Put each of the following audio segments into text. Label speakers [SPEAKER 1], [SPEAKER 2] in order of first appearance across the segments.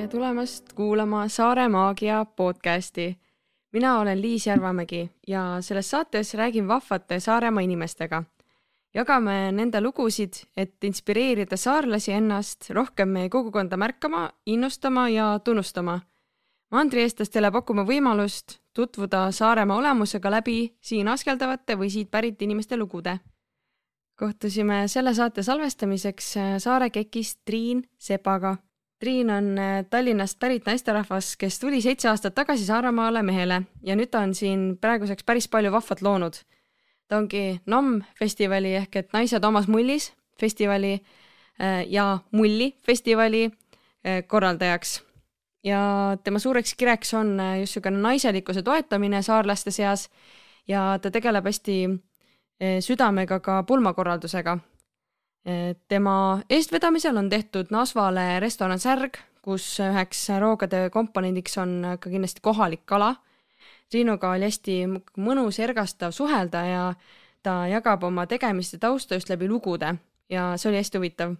[SPEAKER 1] tere tulemast kuulama Saare Maagia podcasti. mina olen Liis Järvamägi ja selles saates räägin vahvate Saaremaa inimestega. jagame nende lugusid, et inspireerida saarlasi ennast rohkem meie kogukonda märkama, innustama ja tunnustama. mandrieestlastele pakume võimalust tutvuda Saaremaa olemusega läbi siin askeldavate või siit pärit inimeste lugude kohtusime selle saate salvestamiseks Saare kekist Triin Sepaga Triin on äh, Tallinnast pärit naisterahvas, kes tuli seitse aastat tagasi Saaremaale mehele ja nüüd ta on siin praeguseks päris palju vahvat loonud. ta ongi NOM festivali ehk et Naised omas mullis festivali äh, ja Mulli festivali äh, korraldajaks. ja tema suureks kireks on just niisugune naiselikkuse toetamine saarlaste seas ja ta tegeleb hästi südamega ka pulmakorraldusega tema eestvedamisel on tehtud Nasvale restoran Särg, kus üheks roogade komponendiks on ka kindlasti kohalik kala. Triinuga oli hästi mõnus ergastav suhelda ja ta jagab oma tegemiste tausta just läbi lugude ja see oli hästi huvitav.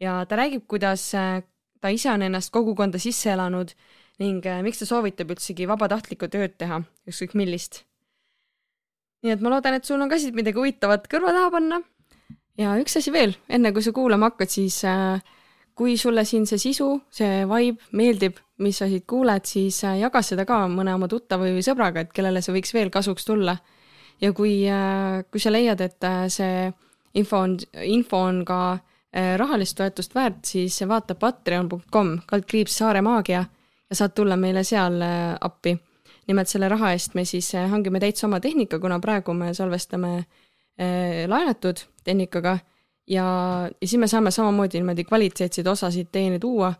[SPEAKER 1] ja ta räägib, kuidas ta ise on ennast kogukonda sisse elanud ning miks ta soovitab üldsegi vabatahtlikku tööd teha, ükskõik millist. nii et ma loodan, et sul on ka siit midagi huvitavat kõrva taha panna ja üks asi veel, enne kui sa kuulama hakkad, siis äh, kui sulle siin see sisu, see vibe meeldib, mis sa siit kuuled, siis äh, jaga seda ka mõne oma tuttava või sõbraga, et kellele see võiks veel kasuks tulla. ja kui, äh, kui sa leiad, et see info on, info on ka rahalist toetust väärt, siis vaata patreon.com kaldkriips Saare Maagia ja saad tulla meile seal appi. nimelt selle raha eest me siis hangime täitsa oma tehnika, kuna praegu me salvestame laenatud tehnikaga ja, ja siis me saame samamoodi niimoodi kvaliteetseid osasid teieni tuua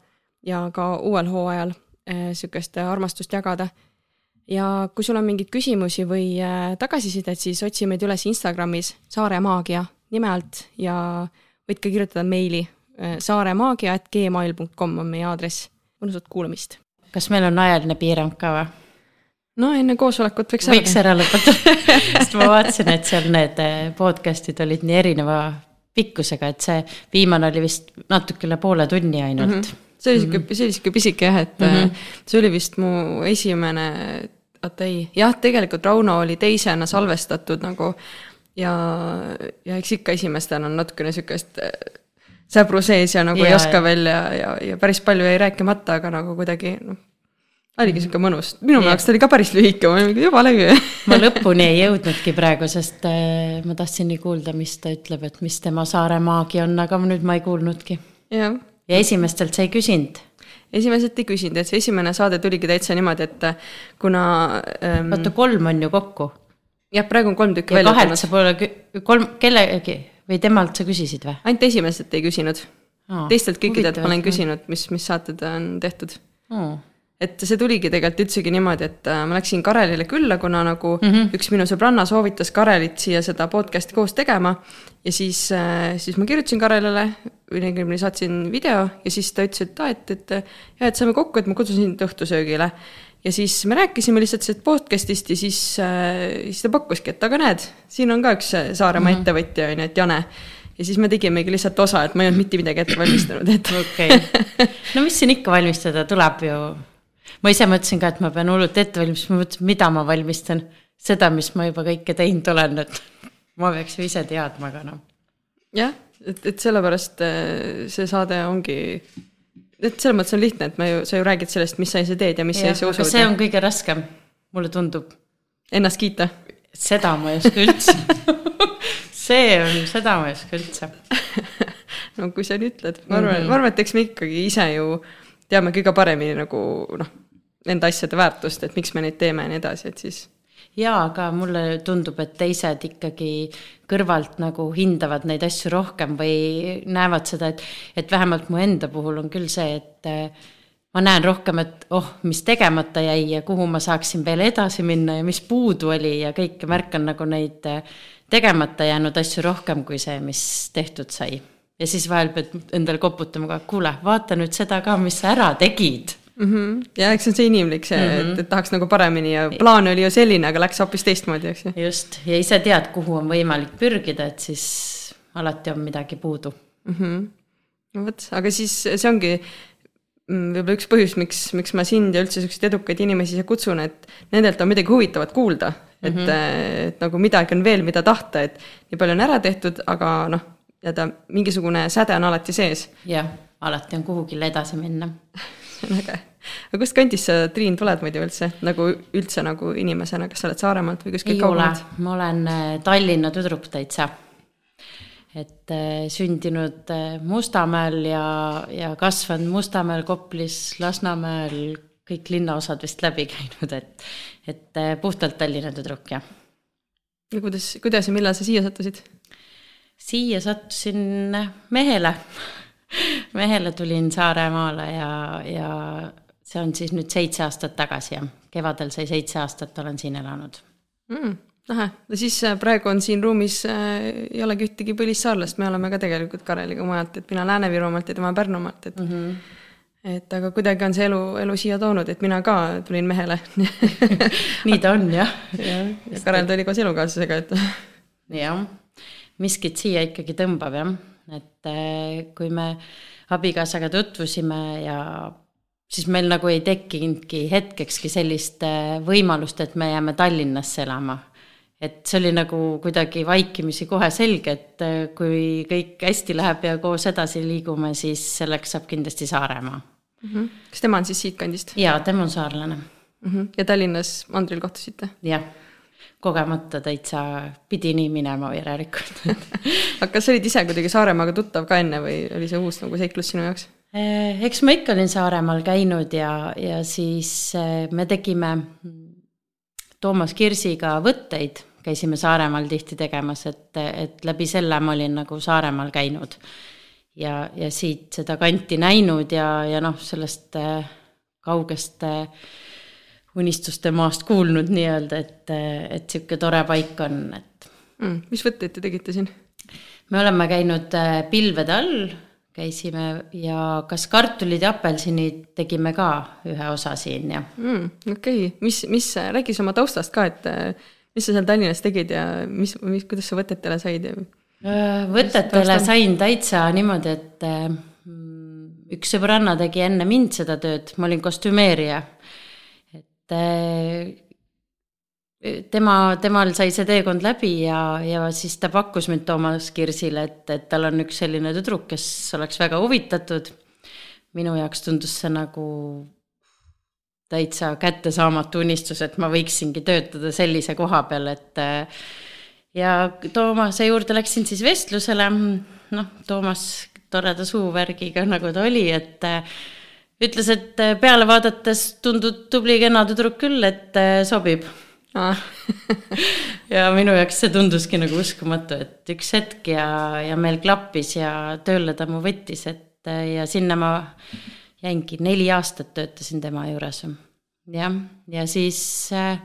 [SPEAKER 1] ja ka uuel hooajal niisugust äh, armastust jagada. ja kui sul on mingeid küsimusi või äh, tagasisidet, siis otsi meid üles Instagramis Saare Maagia nime alt ja võid ka kirjutada meili äh, saaremaagia.gmail.com on meie aadress. mõnusat kuulamist.
[SPEAKER 2] kas meil on ajaline piirang ka või?
[SPEAKER 1] No enne koosolekut võiks
[SPEAKER 2] võiks ära lõpetada sest ma vaatasin, et seal need eh, podcast'id olid nii erineva pikkusega, et see viimane oli vist natuke üle poole tunni ainult mm. -hmm.
[SPEAKER 1] see oli sihuke mm -hmm., see oli sihuke pisike jah, et mm -hmm. see oli vist mu esimene, oota ei, jah, tegelikult Rauno oli teisena salvestatud nagu ja, ja eks ikka esimestel on natukene sihukest eh, säbru sees ja nagu ja, ei oska veel ja, ja, ja päris palju jäi rääkimata, aga nagu kuidagi noh oligi sihuke mõnus, minu jaoks ta oli ka päris lühike, ma olin jumala hea
[SPEAKER 2] ma lõpuni ei jõudnudki praegu, sest äh, ma tahtsin nii kuulda, mis ta ütleb, et mis tema saare maagi on, aga nüüd ma ei kuulnudki. ja esimestelt sa ei küsinud?
[SPEAKER 1] esimesed ei küsinud, et see esimene saade tuligi täitsa niimoodi, et kuna
[SPEAKER 2] ähm,. oota, kolm on ju kokku?
[SPEAKER 1] jah, praegu on kolm tükki
[SPEAKER 2] välja tulnud. kahelt sa pole, kolm, kellegi või temalt sa küsisid või?
[SPEAKER 1] ainult esimesed ei küsinud teistelt kõikidelt ma olen küsinud, mis, mis saated on tehtud oh et see tuligi tegelikult üldsegi niimoodi, et äh, ma läksin Karelile külla, kuna nagu mm -hmm. üks minu sõbranna soovitas Karelit siia seda podcast'i koos tegema. ja siis, äh, siis ma kirjutasin Karelile, õigemini saatsin video ja siis ta ütles, et aa, et, et jah, et saame kokku, et ma kutsun sind õhtusöögile. ja siis me rääkisime lihtsalt sellest podcast'ist ja siis, äh, siis ta pakkuski, et aga näed, siin on ka üks Saaremaa mm -hmm. ettevõtja, on ju, et Jane ja siis me tegimegi lihtsalt osa, et ma ei olnud mitte midagi ette valmistanud, et.
[SPEAKER 2] okei okay., no mis siin ikka valmistada, tuleb ju ma ise mõtlesin ka, et ma pean hullult ette valmistama, ma mõtlesin, mida ma valmistan. seda, mis ma juba kõike teinud olen, et ma peaks ju ise teadma, aga noh.
[SPEAKER 1] jah, et, et sellepärast äh, see saade ongi, et selles mõttes on lihtne, et me ju, sa ju räägid sellest, mis sa ise teed ja mis ja, sa ise usud.
[SPEAKER 2] see on kõige raskem, mulle tundub.
[SPEAKER 1] Ennast kiita?
[SPEAKER 2] seda ma ei oska üldse see on, seda ma ei oska üldse
[SPEAKER 1] no kui sa nii ütled, ma arvan mm, -hmm. ma arvan, et eks me ikkagi ise ju teame kõige paremini nagu noh, nende asjade väärtust, et miks me neid teeme ja nii edasi, et siis.
[SPEAKER 2] jaa, aga mulle tundub, et teised ikkagi kõrvalt nagu hindavad neid asju rohkem või näevad seda, et, et vähemalt mu enda puhul on küll see, et äh, ma näen rohkem, et oh, mis tegemata jäi ja kuhu ma saaksin veel edasi minna ja mis puudu oli ja kõike märkan nagu neid äh, tegemata jäänud asju rohkem kui see, mis tehtud sai. Ja siis vahel pead endale koputama ka, kuule, vaata nüüd seda ka, mis sa ära tegid
[SPEAKER 1] mm. -hmm. ja eks see on see inimlik, see mm, -hmm. et, et tahaks nagu paremini ja plaan oli ju selline, aga läks hoopis teistmoodi, eks ju.
[SPEAKER 2] just, ja ise tead, kuhu on võimalik pürgida, et siis alati on midagi puudu
[SPEAKER 1] mm. -hmm. no vot, aga siis see ongi, mm, võib-olla üks põhjus, miks, miks ma sind ja üldse siukseid edukaid inimesi siia kutsun, et nendelt on midagi huvitavat kuulda. et mm, -hmm. et nagu midagi on veel, mida tahta, et nii palju on ära tehtud, aga noh, teada mingisugune säde on alati sees.
[SPEAKER 2] jah, alati on kuhugile edasi minna
[SPEAKER 1] see on äge. aga kust kandist sa, Triin, tuled muidu üldse nagu üldse nagu inimesena, kas sa oled Saaremaalt või kuskilt
[SPEAKER 2] kaugemalt? ma olen äh, Tallinna tüdruk täitsa et äh, sündinud äh, Mustamäel ja, ja kasvanud Mustamäel, Koplis, Lasnamäel, kõik linnaosad vist läbi käinud, et, et puhtalt Tallinna tüdruk, jah.
[SPEAKER 1] ja kuidas, kuidas ja millal sa siia sattusid?
[SPEAKER 2] Siia sattusin mehele mehele tulin Saaremaale ja, ja see on siis nüüd seitse aastat tagasi, jah. kevadel sai seitse aastat, olen siin elanud
[SPEAKER 1] mm ahah, no siis äh, praegu on siin ruumis äh,, ei olegi ühtegi põlissaarlast, me oleme ka tegelikult Kareliga mujalt, et mina Lääne-Virumaalt ja tema Pärnumaalt, et mm. -hmm et aga kuidagi on see elu, elu siia toonud, et mina ka tulin mehele
[SPEAKER 2] nii ta on jah.
[SPEAKER 1] jah, ja Karel tuli koos elukaaslasega, et.
[SPEAKER 2] jah, miskit siia ikkagi tõmbab jah, et äh, kui me abikaasaga tutvusime ja siis meil nagu ei tekkinudki hetkekski sellist äh, võimalust, et me jääme Tallinnasse elama et see oli nagu kuidagi vaikimisi kohe selge, et äh, kui kõik hästi läheb ja koos edasi liigume, siis selleks saab kindlasti Saaremaa
[SPEAKER 1] mm. -hmm. kas tema on siis siitkandist?
[SPEAKER 2] jaa, tema on saarlane mm.
[SPEAKER 1] -hmm. ja Tallinnas mandril kohtusite?
[SPEAKER 2] jah, kogemata täitsa pidi nii minema järelikult
[SPEAKER 1] aga kas olid ise kuidagi Saaremaaga tuttav ka enne või oli see uus nagu seiklus sinu jaoks?
[SPEAKER 2] Äh, eks ma ikka olin Saaremaal käinud ja, ja siis äh, me tegime Toomas Kirsiga võtteid käisime Saaremaal tihti tegemas, et, et läbi selle ma olin nagu Saaremaal käinud. ja, ja siit seda kanti näinud ja, ja noh, sellest äh, kaugest äh, unistuste maast kuulnud nii-öelda, et, et sihuke tore paik on, et
[SPEAKER 1] mm,. mis võtteid te tegite siin?
[SPEAKER 2] me oleme käinud äh, pilvede all, käisime ja kas kartulid ja apelsinid tegime ka ühe osa siin ja
[SPEAKER 1] mm,. okei okay., mis, mis, räägi siis oma taustast ka, et mis sa seal Tallinnas tegid ja mis, mis, kuidas sa võtetele said ja?
[SPEAKER 2] Äh, võtetele sain täitsa niimoodi, et äh, üks sõbranna tegi enne mind seda tööd, ma olin kostümeerija. Et äh, tema, temal sai see teekond läbi ja, ja siis ta pakkus mind Toomas Kirsile, et, et tal on üks selline tüdruk, kes oleks väga huvitatud. minu jaoks tundus see nagu täitsa kättesaamatu unistus, et ma võiksingi töötada sellise koha peal, et ja Toomase juurde läksin siis vestlusele, noh, Toomas toreda suuvärgiga, nagu ta oli, et ütles, et peale vaadates tundub tubli kena tüdruk küll, et sobib ah. ja minu jaoks see tunduski nagu uskumatu, et üks hetk ja, ja meil klappis ja tööle ta mu võttis, et ja sinna ma jäingi, neli aastat töötasin tema juures. jah, ja siis äh,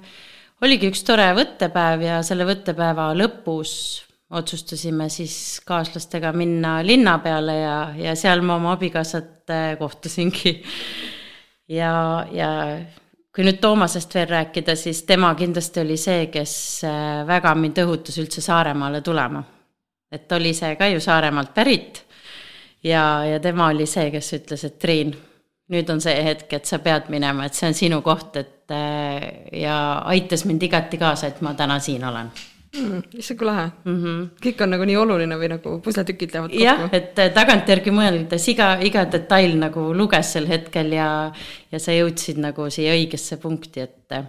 [SPEAKER 2] oligi üks tore võttepäev ja selle võttepäeva lõpus otsustasime siis kaaslastega minna linna peale ja, ja seal ma oma abikaasat kohtasingi. ja, ja kui nüüd Toomasest veel rääkida, siis tema kindlasti oli see, kes äh, väga mind õhutas üldse Saaremaale tulema. et oli see ka ju Saaremaalt pärit ja, ja tema oli see, kes ütles, et Triin nüüd on see hetk, et sa pead minema, et see on sinu koht, et äh, ja aitas mind igati kaasa, et ma täna siin olen
[SPEAKER 1] mm,. issand, kui lahe mm. -hmm. kõik on nagu nii oluline või nagu pusletükid lähevad
[SPEAKER 2] kokku. jah, et äh, tagantjärgi mõeldes iga, iga detail nagu luges sel hetkel ja, ja sa jõudsid nagu siia õigesse punkti, et äh,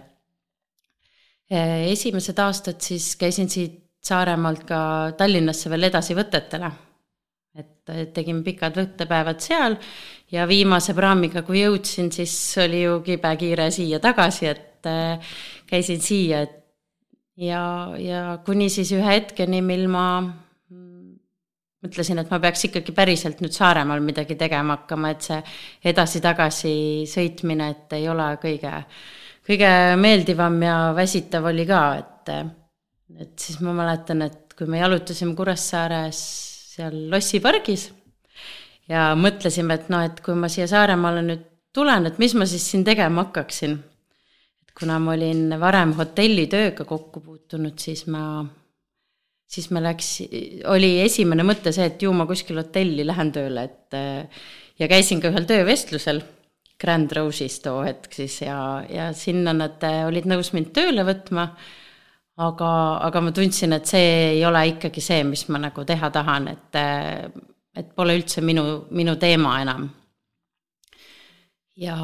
[SPEAKER 2] esimesed aastad siis käisin siit Saaremaalt ka Tallinnasse veel edasi võtetele et tegime pikad võttepäevad seal ja viimase praamiga, kui jõudsin, siis oli ju kibekiire siia tagasi, et käisin siia, et ja, ja kuni siis ühe hetkeni, mil ma mõtlesin, et ma peaks ikkagi päriselt nüüd Saaremaal midagi tegema hakkama, et see edasi-tagasi sõitmine, et ei ole kõige, kõige meeldivam ja väsitav oli ka, et, et siis ma mäletan, et kui me jalutasime Kuressaares seal Lossi pargis ja mõtlesime, et noh, et kui ma siia Saaremaale nüüd tulen, et mis ma siis siin tegema hakkaksin. Kuna ma olin varem hotellitööga kokku puutunud, siis ma, siis ma läks, oli esimene mõte see, et ju ma kuskil hotelli lähen tööle, et ja käisin ka ühel töövestlusel Grand Rose'is too hetk siis ja, ja sinna nad olid nõus mind tööle võtma aga, aga ma tundsin, et see ei ole ikkagi see, mis ma nagu teha tahan, et, et pole üldse minu, minu teema enam. ja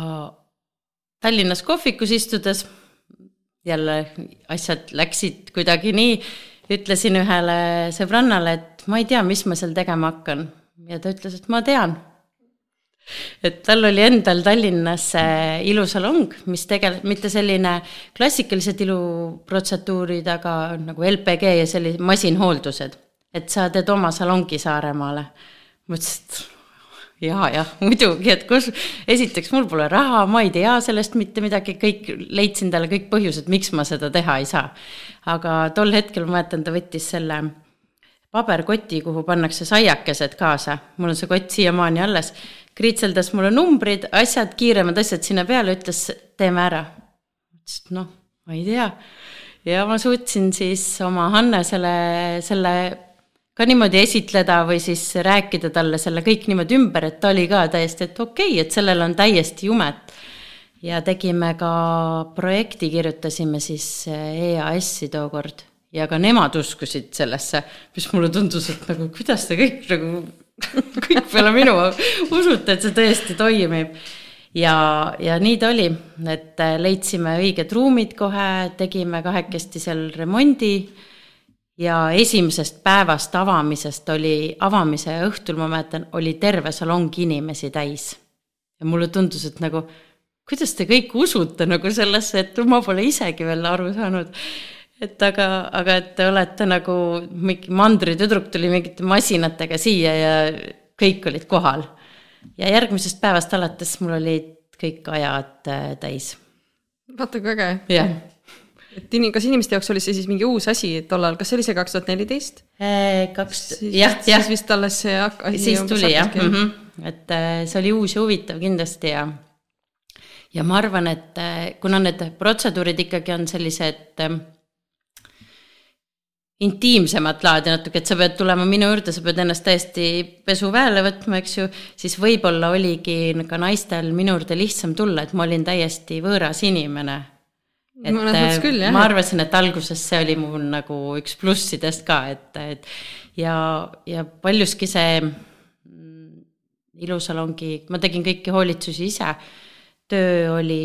[SPEAKER 2] Tallinnas kohvikus istudes jälle asjad läksid kuidagi nii, ütlesin ühele sõbrannale, et ma ei tea, mis ma seal tegema hakkan ja ta ütles, et ma tean et tal oli endal Tallinnas ilusalong, mis tegelikult mitte selline klassikalised iluprotseduurid, aga nagu LPG ja sellised masinhooldused. et sa teed oma salongi Saaremaale. mõtlesin, et jaa, jah, muidugi, et kus, esiteks mul pole raha, ma ei tea sellest mitte midagi, kõik, leidsin talle kõik põhjused, miks ma seda teha ei saa. aga tol hetkel ma mäletan, ta võttis selle paberkoti, kuhu pannakse saiakesed kaasa, mul on see kott siiamaani alles kritseldas mulle numbrid, asjad, kiiremad asjad sinna peale, ütles teeme ära. ütlesin, et noh, ma ei tea. ja ma suutsin siis oma Hannesele selle ka niimoodi esitleda või siis rääkida talle selle kõik niimoodi ümber, et ta oli ka täiesti, et okei okay,, et sellel on täiesti jumet. ja tegime ka projekti, kirjutasime siis EAS-i tookord ja ka nemad uskusid sellesse, mis mulle tundus, et nagu kuidas te kõik nagu kõik peale minu usute, et see tõesti toimib. ja, ja nii ta oli, et äh, leidsime õiged ruumid kohe, tegime kahekesti seal remondi ja esimesest päevast avamisest oli, avamise õhtul ma mäletan, oli terve salong inimesi täis. ja mulle tundus, et nagu kuidas te kõik usute nagu sellesse, et ma pole isegi veel aru saanud et aga, aga et te olete nagu mingi mandritüdruk tuli mingite masinatega siia ja kõik olid kohal. ja järgmisest päevast alates mul olid kõik ajad äh, täis.
[SPEAKER 1] vaata kui äge.
[SPEAKER 2] jah
[SPEAKER 1] et in-, kas inimeste jaoks oli see siis mingi uus asi tollal, kas see oli see kaks tuhat neliteist?
[SPEAKER 2] Äh, kaks, jah, jah.
[SPEAKER 1] siis vist alles see asi.
[SPEAKER 2] siis tuli jah mm, -hmm. et äh, see oli uus ja huvitav kindlasti ja, ja ma arvan, et kuna need protseduurid ikkagi on sellised intiimsemat laadi natuke, et sa pead tulema minu juurde, sa pead ennast täiesti pesuväele võtma, eks ju, siis võib-olla oligi ka naistel minu juurde lihtsam tulla, et ma olin täiesti võõras inimene. Et
[SPEAKER 1] küll,
[SPEAKER 2] jah. ma arvasin, et alguses see oli mul nagu üks plussidest ka, et, et ja, ja paljuski see mm, ilusalongi, ma tegin kõiki hoolitsusi ise, töö oli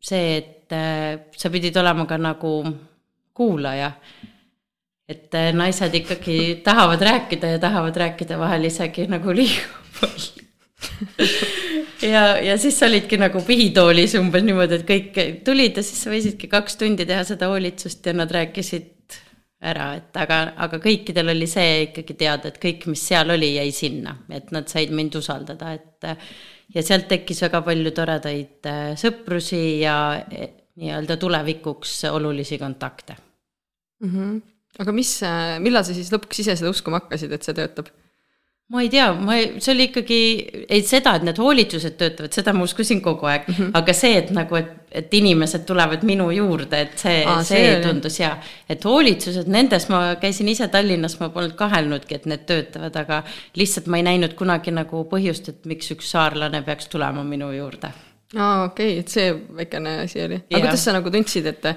[SPEAKER 2] see, et äh, sa pidid olema ka nagu kuulaja. Et äh, naised ikkagi tahavad rääkida ja tahavad rääkida vahel isegi nagu liiga palju ja, ja siis sa olidki nagu pihitoolis umbes niimoodi, et kõik tulid ja siis sa võisidki kaks tundi teha seda hoolitsust ja nad rääkisid ära, et aga, aga kõikidel oli see ikkagi teada, et kõik, mis seal oli, jäi sinna, et nad said mind usaldada, et ja sealt tekkis väga palju toredaid äh, sõprusi ja e, nii-öelda tulevikuks olulisi kontakte
[SPEAKER 1] mm. -hmm aga mis, millal sa siis lõpuks ise seda uskuma hakkasid, et see töötab?
[SPEAKER 2] Ma ei tea, ma, see oli ikkagi, ei seda, et need hoolitsused töötavad, seda ma uskusin kogu aeg mm, -hmm. aga see, et nagu, et, et inimesed tulevad minu juurde, et see, see, see tundus hea. et hoolitsused, nendes ma käisin ise Tallinnas, ma polnud kahelnudki, et need töötavad, aga lihtsalt ma ei näinud kunagi nagu põhjust, et miks üks saarlane peaks tulema minu juurde
[SPEAKER 1] aa, okei okay,, et see väikene asi oli. aga yeah. kuidas sa nagu tundsid, et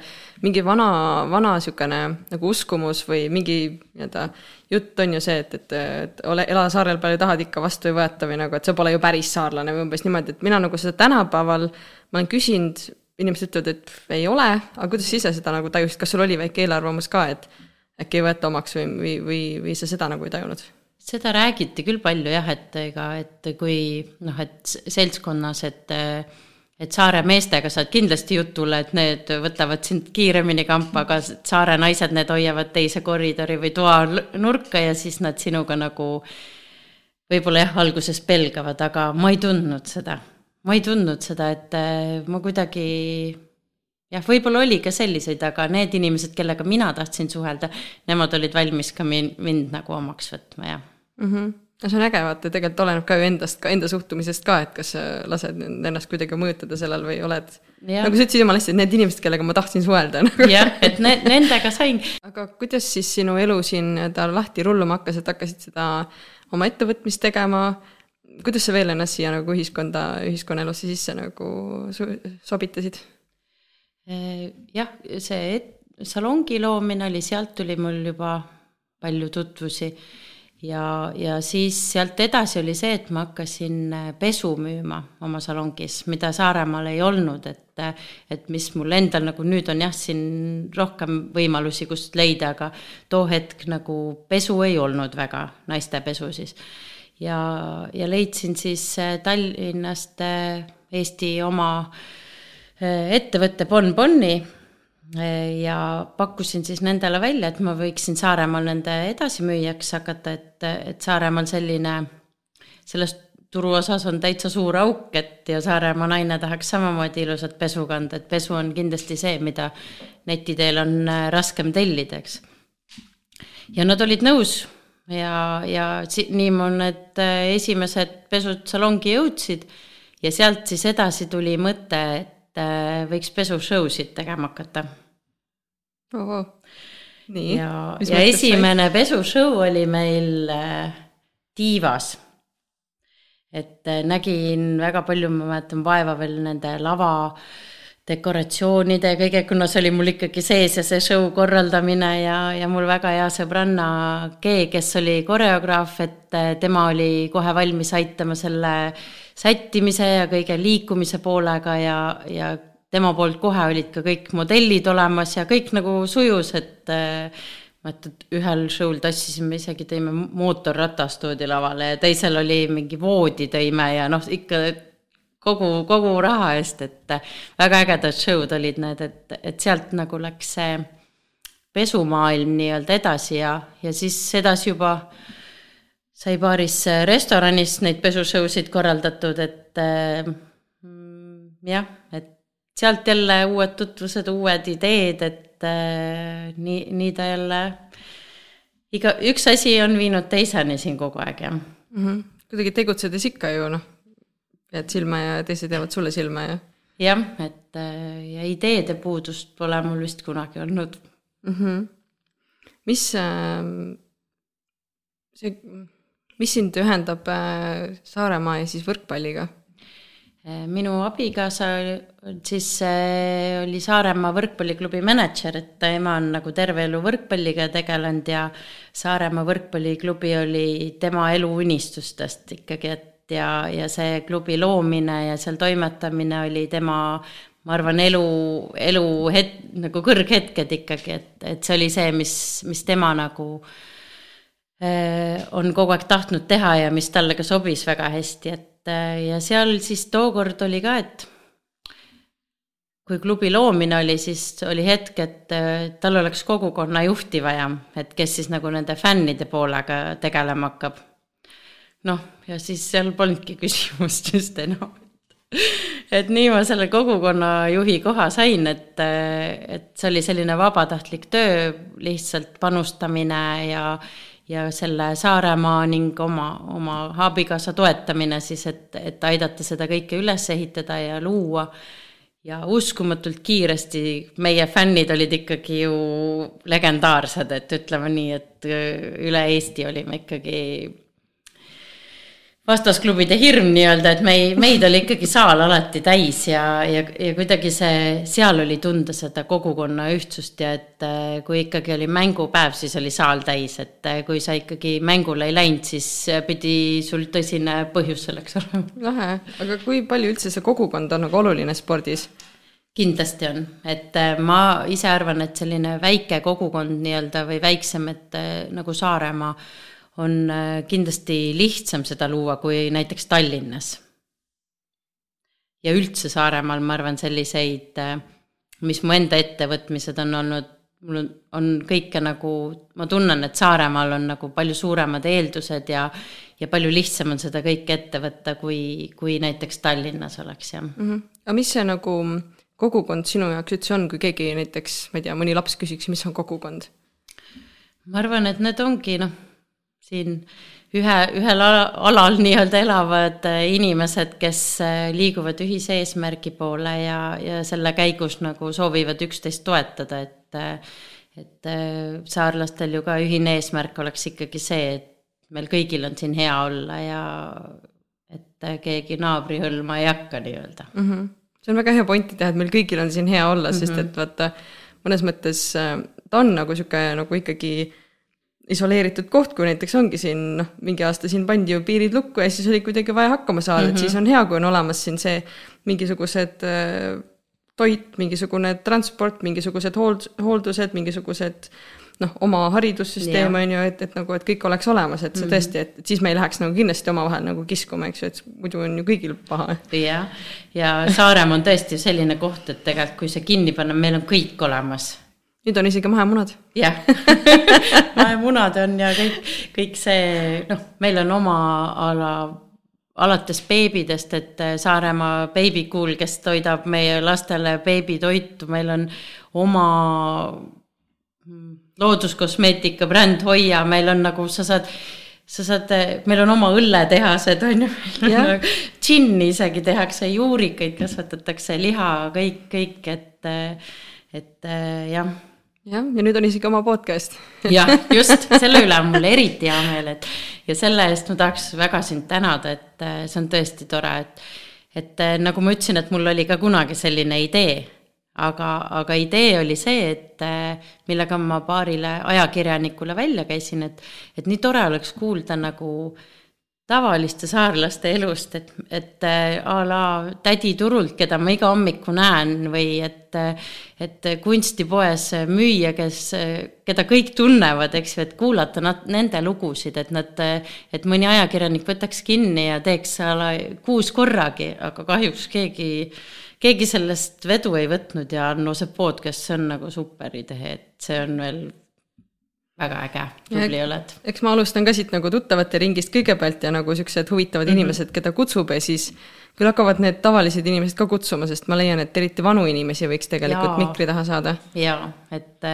[SPEAKER 1] mingi vana, vana niisugune nagu uskumus või mingi nii-öelda jutt on ju see, et, et, et ole, ela saarel palju tahad, ikka vastu ei võeta või nagu, et sa pole ju päris saarlane või umbes niimoodi, et mina nagu seda tänapäeval, ma olen küsinud, inimesed ütlevad, et ei ole, aga kuidas sa ise seda nagu tajusid, kas sul oli väike eelarvamus ka, et äkki ei võeta omaks või, või, või, või sa seda nagu ei tajunud?
[SPEAKER 2] Seda räägiti küll palju jah, et ega, et kui noh, et seltskonnas, et et saare meestega saad kindlasti jutule, et need võtavad sind kiiremini kampa, aga saare naised, need hoiavad teise koridori või toa nurka ja siis nad sinuga nagu võib-olla jah, alguses pelgavad, aga ma ei tundnud seda. ma ei tundnud seda, et äh, ma kuidagi jah, võib-olla oli ka selliseid, aga need inimesed, kellega mina tahtsin suhelda, nemad olid valmis ka mind, mind nagu omaks võtma, jah
[SPEAKER 1] mm. -hmm no see on äge, vaata tegelikult oleneb ka ju endast, ka enda suhtumisest ka, et kas sa lased ennast kuidagi mõjutada sellel või oled. nagu sa ütlesid jumala hästi, et need inimesed, kellega ma tahtsin suhelda
[SPEAKER 2] nagu. jah, et ne, nendega sain.
[SPEAKER 1] aga kuidas siis sinu elu siin nii-öelda lahti rulluma hakkas, et hakkasid seda oma ettevõtmist tegema? kuidas sa veel ennast siia nagu ühiskonda, ühiskonnaelusse sisse nagu sobitasid?
[SPEAKER 2] jah, see salongi loomine oli, sealt tuli mul juba palju tutvusi ja, ja siis sealt edasi oli see, et ma hakkasin äh, pesu müüma oma salongis, mida Saaremaal ei olnud, et äh, et mis mul endal nagu nüüd on jah, siin rohkem võimalusi, kust leida, aga too hetk nagu pesu ei olnud väga, naiste pesu siis. ja, ja leidsin siis äh, Tallinnast Eesti oma ettevõtte Bon Bonni ja pakkusin siis nendele välja, et ma võiksin Saaremaal nende edasimüüjaks hakata, et, et Saaremaal selline, selles turuosas on täitsa suur auk, et ja Saaremaa naine tahaks samamoodi ilusat pesu kanda, et pesu on kindlasti see, mida neti teel on äh, raskem tellida, eks. ja nad olid nõus ja, ja nii mul need äh, esimesed pesud salongi jõudsid ja sealt siis edasi tuli mõte, et äh, võiks pesu-show sid tegema hakata
[SPEAKER 1] nii.
[SPEAKER 2] ja, ja esimene pesushow oli meil äh, tiivas. et äh, nägin väga palju, ma mäletan vaeva veel nende lava dekoratsioonide ja kõige, kuna see oli mul ikkagi sees ja see show korraldamine ja, ja mul väga hea sõbranna G, kes oli koreograaf, et tema oli kohe valmis aitama selle sättimise ja kõige liikumise poolega ja, ja tema poolt kohe olid ka kõik modellid olemas ja kõik nagu sujus, et äh, ma ütlen, et ühel show'l tassisime isegi, tõime mootorratast toodi lavale ja teisel oli mingi voodi tõime ja noh, ikka kogu, kogu raha eest, et äh, väga ägedad show'd olid need, et, et sealt nagu läks see pesumaailm nii-öelda edasi ja, ja siis edasi juba sai paaris restoranis neid pesushow sid korraldatud, et äh, jah, et sealt jälle uued tutvused, uued ideed, et äh, nii, nii ta jälle, iga, üks asi on viinud teiseni siin kogu aeg, jah mm.
[SPEAKER 1] -hmm. kuidagi tegutsedes ikka ju noh, jääd silma ja teised jäävad sulle silma ja.
[SPEAKER 2] jah, et äh, ja ideede puudust pole mul vist kunagi olnud mm. -hmm.
[SPEAKER 1] mis äh, see, mis sind ühendab äh, Saaremaa ja siis võrkpalliga?
[SPEAKER 2] Äh, minu abikaasa siis äh, oli Saaremaa võrkpalliklubi mänedžer, et tema on nagu terve elu võrkpalliga tegelenud ja Saaremaa võrkpalliklubi oli tema eluunistustest ikkagi, et ja, ja see klubi loomine ja seal toimetamine oli tema ma arvan, elu, elu het-, nagu kõrghetked ikkagi, et, et see oli see, mis, mis tema nagu äh, on kogu aeg tahtnud teha ja mis talle ka sobis väga hästi, et Äh, ja seal siis tookord oli ka, et kui klubi loomine oli, siis oli hetk, et äh, tal oleks kogukonna juhti vaja, et kes siis nagu nende fännide poolega tegelema hakkab. noh, ja siis seal polnudki küsimust just enam. et nii ma selle kogukonna juhi koha sain, et, äh, et see oli selline vabatahtlik töö, lihtsalt panustamine ja ja selle Saaremaa ning oma, oma abikaasa toetamine siis, et, et aidata seda kõike üles ehitada ja luua. ja uskumatult kiiresti meie fännid olid ikkagi ju legendaarsed, et ütleme nii, et üle Eesti olime ikkagi vastasklubide hirm nii-öelda, et mei-, meid oli ikkagi saal alati täis ja, ja, ja kuidagi see, seal oli tunda seda kogukonna ühtsust ja et äh, kui ikkagi oli mängupäev, siis oli saal täis, et äh, kui sa ikkagi mängule ei läinud, siis pidi sul tõsine põhjus selleks olema.
[SPEAKER 1] lahe, aga kui palju üldse see kogukond on nagu oluline spordis?
[SPEAKER 2] kindlasti on, et äh, ma ise arvan, et selline väike kogukond nii-öelda või väiksem, et nagu Saaremaa on äh, kindlasti lihtsam seda luua kui näiteks Tallinnas. ja üldse Saaremaal, ma arvan, selliseid, äh, mis mu enda ettevõtmised on olnud, mul on, on kõike nagu, ma tunnen, et Saaremaal on nagu palju suuremad eeldused ja ja palju lihtsam on seda kõike ette võtta, kui, kui näiteks Tallinnas oleks, jah mm.
[SPEAKER 1] -hmm. aga mis see nagu kogukond sinu jaoks üldse on, kui keegi näiteks, ma ei tea, mõni laps küsiks, mis on kogukond?
[SPEAKER 2] ma arvan, et need ongi noh siin ühe, ühel alal nii-öelda elavad äh, inimesed, kes äh, liiguvad ühise eesmärgi poole ja, ja selle käigus nagu soovivad üksteist toetada, et äh, et saarlastel ju ka ühine eesmärk oleks ikkagi see, et meil kõigil on siin hea olla ja et keegi naabri hõlma ei hakka nii-öelda
[SPEAKER 1] mm. -hmm. see on väga hea pointi teha, et meil kõigil on siin hea olla mm, -hmm. sest et vaata, mõnes mõttes ta on nagu sihuke nagu ikkagi isoleeritud koht, kui näiteks ongi siin noh, mingi aasta siin pandi ju piirid lukku ja siis oli kuidagi vaja hakkama saada mm, -hmm. et siis mhm. on hea, kui on olemas siin see mingisugused äh, toit, mingisugune transport, mingisugused hoold-, hooldused, mingisugused noh, oma haridussüsteem on ju, et, et nagu, et kõik oleks olemas, et see mm -hmm. tõesti, et siis me ei läheks nagu kindlasti omavahel nagu kiskuma, eks ju, et muidu on ju kõigil paha.
[SPEAKER 2] jah, ja Saaremaa on tõesti selline koht, et tegelikult kui see kinni panna, meil on kõik olemas
[SPEAKER 1] nüüd on isegi mahemunad.
[SPEAKER 2] jah. Mahemunad on ja kõik, kõik see, noh, meil on oma ala alates beebidest, et Saaremaa Babycool, kes toidab meie lastele beebitoitu, meil on oma looduskosmeetika bränd Hoia, meil on nagu sa saad, sa saad, meil on oma õlletehased on ju, džinni isegi tehakse, juurikaid kasvatatakse, liha, kõik, kõik, et, et jah
[SPEAKER 1] jah, ja nüüd on isegi oma podcast.
[SPEAKER 2] Jah, just, selle üle on mul eriti hea meel, et ja selle eest ma tahaks väga sind tänada, et äh, see on tõesti tore, et et äh, nagu ma ütlesin, et mul oli ka kunagi selline idee, aga, aga idee oli see, et äh, millega ma paarile ajakirjanikule välja käisin, et et nii tore oleks kuulda nagu tavaliste saarlaste elust, et, et a la tädi turult, keda ma iga hommiku näen või et, et kunstipoes müüja, kes, keda kõik tunnevad, eks ju, et kuulata nad, nende lugusid, et nad, et mõni ajakirjanik võtaks kinni ja teeks a la kuus korragi, aga kahjuks keegi, keegi sellest vedu ei võtnud ja no see podcast, on nagu super idee, et see on veel väga äge, tubli oled.
[SPEAKER 1] eks ma alustan ka siit nagu tuttavate ringist kõigepealt ja nagu siuksed huvitavad mm -hmm. inimesed, keda kutsub ja siis küll hakkavad need tavalised inimesed ka kutsuma, sest ma leian, et eriti vanu inimesi võiks tegelikult Jaa. mikri taha saada.
[SPEAKER 2] jaa, et,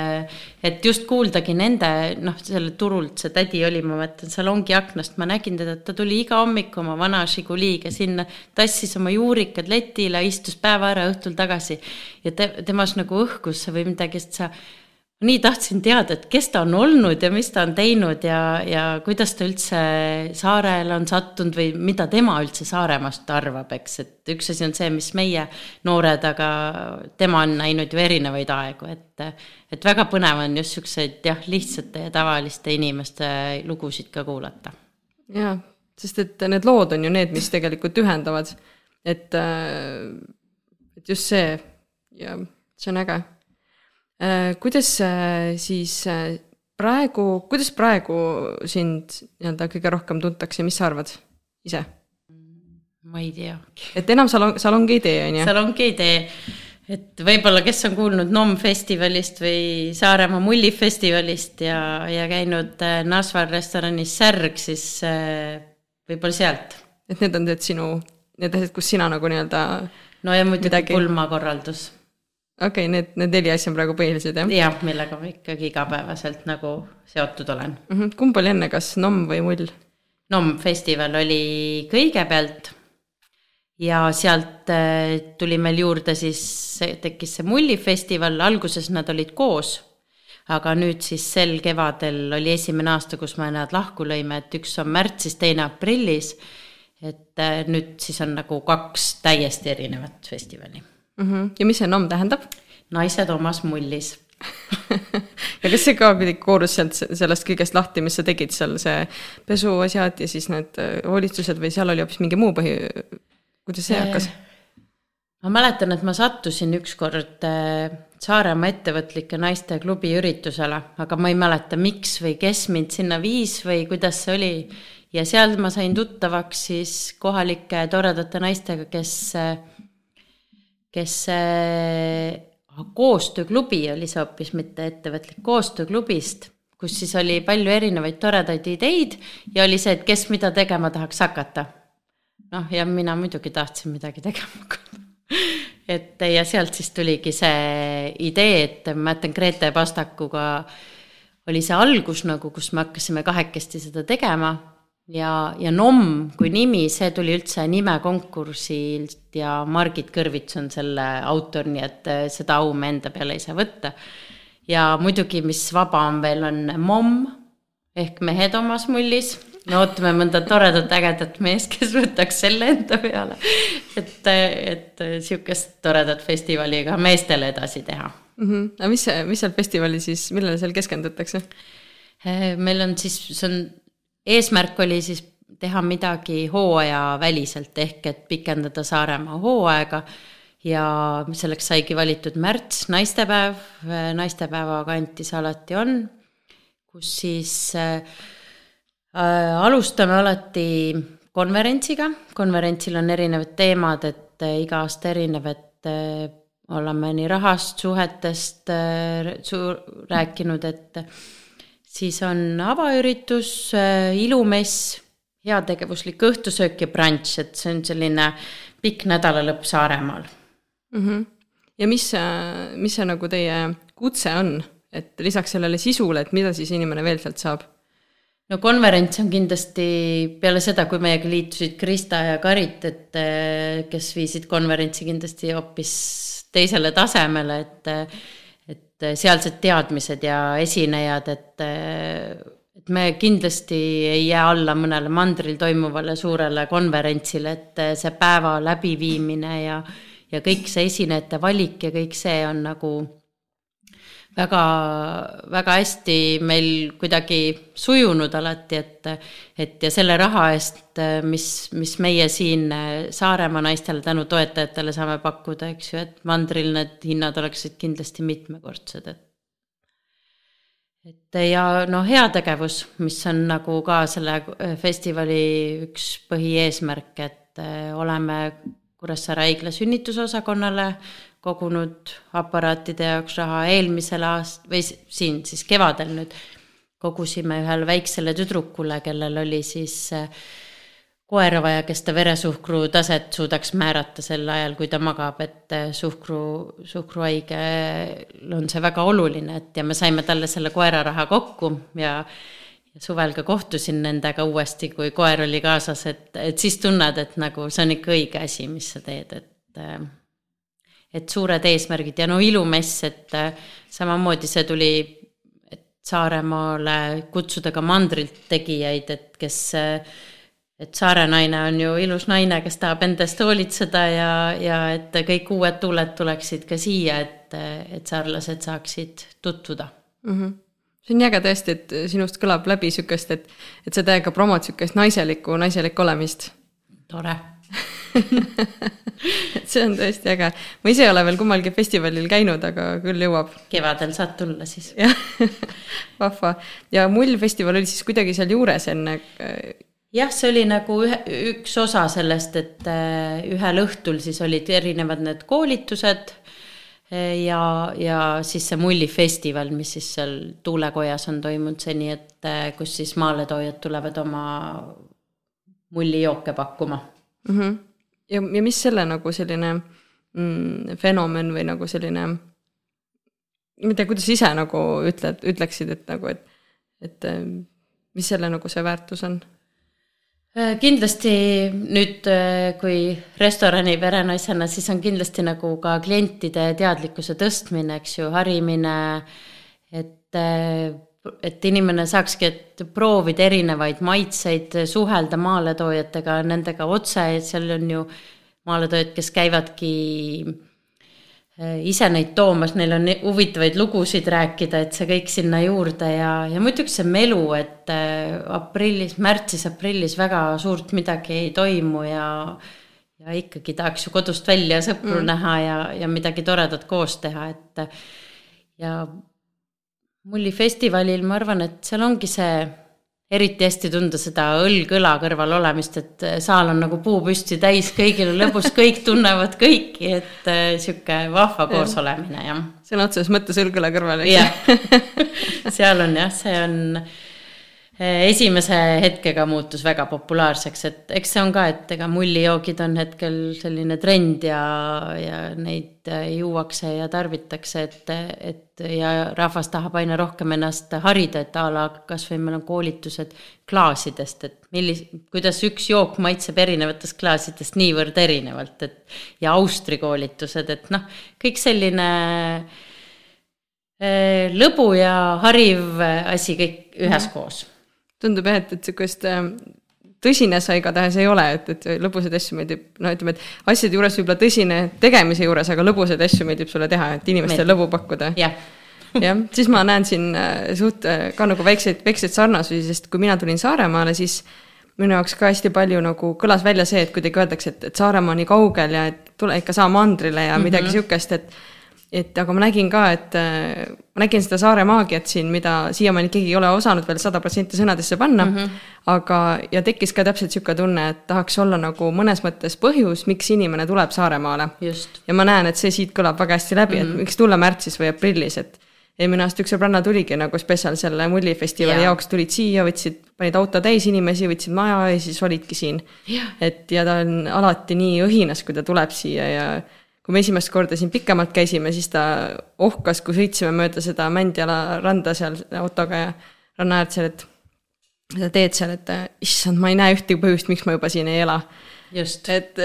[SPEAKER 2] et just kuuldagi nende, noh, selle turult see tädi oli, ma mäletan, salongi aknast ma nägin teda, et ta tuli iga hommik oma vana Žiguliga sinna, tassis oma juurikad letile, istus päeva ära, õhtul tagasi ja te, temas nagu õhkus või midagi, sest sa nii tahtsin teada, et kes ta on olnud ja mis ta on teinud ja, ja kuidas ta üldse saarele on sattunud või mida tema üldse Saaremaast arvab, eks, et üks asi on see, mis meie noored, aga tema on näinud ju erinevaid aegu, et, et väga põnev on just siukseid jah, lihtsate ja tavaliste inimeste lugusid ka kuulata.
[SPEAKER 1] jaa, sest et need lood on ju need, mis tegelikult ühendavad, et, et just see. Ja see on äge. Äh, kuidas äh, siis äh, praegu, kuidas praegu sind nii-öelda kõige rohkem tuntakse, mis sa arvad ise?
[SPEAKER 2] ma ei tea.
[SPEAKER 1] et enam salong, salongi ei tee, on ju?
[SPEAKER 2] salongi ei tee, et võib-olla, kes on kuulnud NOM festivalist või Saaremaa mullifestivalist ja, ja käinud Nasval restoranis Särg, siis võib-olla sealt.
[SPEAKER 1] et need on need sinu, need asjad, kus sina nagu nii-öelda
[SPEAKER 2] no ja muidugi midagi... pulmakorraldus
[SPEAKER 1] okei okay,, need, need neli asja on praegu põhilised, jah?
[SPEAKER 2] jah, millega ma ikkagi igapäevaselt nagu seotud olen
[SPEAKER 1] mm. -hmm. kumb oli enne, kas NOM või Mull?
[SPEAKER 2] NOM festival oli kõigepealt ja sealt äh, tuli meil juurde siis, tekkis see mullifestival, alguses nad olid koos, aga nüüd siis sel kevadel oli esimene aasta, kus me nad lahku lõime, et üks on märtsis, teine aprillis, et äh, nüüd siis on nagu kaks täiesti erinevat festivali
[SPEAKER 1] mm. -hmm. ja mis see NOM tähendab?
[SPEAKER 2] naised omas mullis
[SPEAKER 1] ja kas see ka kuidagi koorus sealt sellest kõigest lahti, mis sa tegid seal, see pesuasjad ja siis need äh, hoolitsused või seal oli hoopis mingi muu põhi, kuidas see hakkas?
[SPEAKER 2] ma mäletan, et ma sattusin ükskord äh, Saaremaa ettevõtlike naiste klubi üritusele, aga ma ei mäleta, miks või kes mind sinna viis või kuidas see oli. ja seal ma sain tuttavaks siis kohalike toredate naistega, kes äh, kes äh, koostööklubi oli see hoopis, mitte ettevõtlik, koostööklubist, kus siis oli palju erinevaid toredaid ideid ja oli see, et kes mida tegema tahaks hakata. noh, ja mina muidugi tahtsin midagi tegema hakata et ja sealt siis tuligi see idee, et ma mäletan Grete Pastakuga oli see algus nagu, kus me hakkasime kahekesti seda tegema ja, ja NOM kui nimi, see tuli üldse nimekonkursilt ja Margit Kõrvits on selle autor, nii et äh, seda au me enda peale ei saa võtta. ja muidugi, mis vaba on veel, on MOM ehk Mehed omas mullis. me ootame mõnda toredat ägedat meest, kes võtaks selle enda peale. et, et sihukest toredat festivali ka meestele edasi teha
[SPEAKER 1] mm. -hmm. aga mis, mis seal festivalil siis, millele seal keskendutakse?
[SPEAKER 2] meil on siis, see on, eesmärk oli siis teha midagi hooajaväliselt ehk et pikendada Saaremaa hooaega. Ja selleks saigi valitud märts, naistepäev, naistepäeva kantis alati on, kus siis äh, Äh, alustame alati konverentsiga, konverentsil on erinevad teemad, et äh, iga aasta erinev, et äh, oleme nii rahast, suhetest su-, rääkinud, et siis on avaüritus, ilumess, heategevuslik õhtusöök ja brunch, et see on selline pikk nädalalõpp Saaremaal
[SPEAKER 1] mm. -hmm. ja mis, mis see nagu teie kutse on, et lisaks sellele sisule, et mida siis inimene veel sealt saab?
[SPEAKER 2] no konverents on kindlasti peale seda, kui meiega liitusid Krista ja Karit, et eh, kes viisid konverentsi kindlasti hoopis teisele tasemele, et et sealsed teadmised ja esinejad, et et me kindlasti ei jää alla mõnele mandril toimuvale suurele konverentsile, et see päeva läbiviimine ja ja kõik see esinejate valik ja kõik see on nagu väga, väga hästi meil kuidagi sujunud alati, et, et ja selle raha eest, mis, mis meie siin Saaremaa naistele tänu toetajatele saame pakkuda, eks ju, et mandril need hinnad oleksid kindlasti mitmekordsed, et. et ja noh, heategevus, mis on nagu ka selle festivali üks põhieesmärk, et oleme Kuressaare haigla sünnitusosakonnale kogunud aparaatide jaoks raha. Eelmisel aast- või siin siis kevadel nüüd kogusime ühele väiksele tüdrukule, kellel oli siis äh, koera vaja, kes ta veresuhkru taset suudaks määrata sel ajal, kui ta magab, et äh, suhkru, suhkruhaigel on see väga oluline, et ja me saime talle selle koeraraha kokku ja suvel ka kohtusin nendega uuesti, kui koer oli kaasas, et, et siis tunned, et nagu see on ikka õige asi, mis sa teed, et äh, et suured eesmärgid ja no ilumess, et äh, samamoodi see tuli, Saaremaale kutsuda ka mandrilt tegijaid, et kes, äh, et saare naine on ju ilus naine, kes tahab enda eest hoolitseda ja, ja et kõik uued tuuled tuleksid ka siia, et, et saarlased saaksid tutvuda
[SPEAKER 1] mm. -hmm see on äge tõesti, et sinust kõlab läbi sihukest, et, et sa täiega promod sihukest naiselikku, naiselikku olemist.
[SPEAKER 2] tore
[SPEAKER 1] et see on tõesti äge. ma ise ei ole veel kummalgi festivalil käinud, aga küll jõuab.
[SPEAKER 2] kevadel saad tulla siis.
[SPEAKER 1] jah, vahva. ja mullfestival oli siis kuidagi seal juures enne?
[SPEAKER 2] Äh, jah, see oli nagu ühe, üks osa sellest, et äh, ühel õhtul siis olid erinevad need koolitused äh, ja, ja siis see mullifestival, mis siis seal tuulekojas on toimunud seni, et kus siis maaletoojad tulevad oma mullijooke pakkuma
[SPEAKER 1] mm. -hmm. Ja, ja mis selle nagu selline mm, fenomen või nagu selline, ma ei tea, kuidas ise nagu ütled, ütleksid, et nagu, et, et mis selle nagu see väärtus on?
[SPEAKER 2] Äh, kindlasti nüüd, äh, kui restorani perenaisena, siis on kindlasti nagu ka klientide teadlikkuse tõstmine, eks ju, harimine, et äh, et inimene saakski, et proovida erinevaid maitseid, suhelda maaletoojatega, nendega otse, et seal on ju maaletoojad, kes käivadki eh, ise neid toomas, neil on huvitavaid lugusid rääkida, et see kõik sinna juurde ja, ja muidugi see melu, et eh, aprillis, märtsis-aprillis väga suurt midagi ei toimu ja ja ikkagi tahaks ju kodust välja sõpru mm. näha ja, ja midagi toredat koos teha, et ja mullifestivalil ma arvan, et seal ongi see eriti hästi tunda seda õlg õla kõrval olemist, et saal on nagu puu püsti täis, kõigil on lõbus, kõik tunnevad kõiki, et äh, sihuke vahva koosolemine, jah.
[SPEAKER 1] sõna otseses mõttes õlg õla kõrval,
[SPEAKER 2] eks. Seal on jah, see on esimese hetkega muutus väga populaarseks, et eks see on ka, et ega mullijoogid on hetkel selline trend ja, ja neid eh, juuakse ja tarbitakse, et, et ja rahvas tahab aina rohkem ennast harida, et a la kasvõi meil on koolitused klaasidest, et millis-, kuidas üks jook maitseb erinevatest klaasidest niivõrd erinevalt, et ja Austri koolitused, et noh, kõik selline eh, lõbu ja hariv asi kõik üheskoos
[SPEAKER 1] tundub jah, et, et sihukest äh, tõsine sa igatahes ei ole, et, et lõbusaid asju meeldib, no ütleme, et asjade juures võib-olla tõsine tegemise juures, aga lõbusaid asju meeldib sulle teha, et inimestele lõbu pakkuda.
[SPEAKER 2] jah
[SPEAKER 1] jah, siis ma näen siin äh, suht äh, ka nagu väikseid, väikseid sarnasusi, sest kui mina tulin Saaremaale, siis minu jaoks ka hästi palju nagu kõlas välja see, et kuidagi öeldakse, et, et Saaremaa on nii kaugel ja et tule ikka saa mandrile ja mm -hmm. midagi sihukest, et et aga ma nägin ka, et äh, ma nägin seda saare maagiat siin, mida siiamaani keegi ei ole osanud veel sada protsenti sõnadesse panna mm. -hmm. aga, ja tekkis ka täpselt sihuke tunne, et tahaks olla nagu mõnes mõttes põhjus, miks inimene tuleb Saaremaale. ja ma näen, et see siit kõlab väga hästi läbi mm, -hmm. et mhm. miks tulla märtsis või aprillis, et eelmine aasta üks sõbranna tuligi nagu spetsial selle mullifestivali ja. jaoks, tulid siia, võtsid, panid auto täis inimesi, võtsid maja ja siis olidki siin. et ja ta on alati nii õhinas, kui ta tuleb siia ja kui me esimest korda siin pikemalt käisime, siis ta ohkas, kui sõitsime mööda seda Mändjala randa seal autoga ja ranna äärt seal, et seda teed seal, et issand, ma ei näe ühtegi põhjust, miks ma juba siin ei ela.
[SPEAKER 2] just.
[SPEAKER 1] et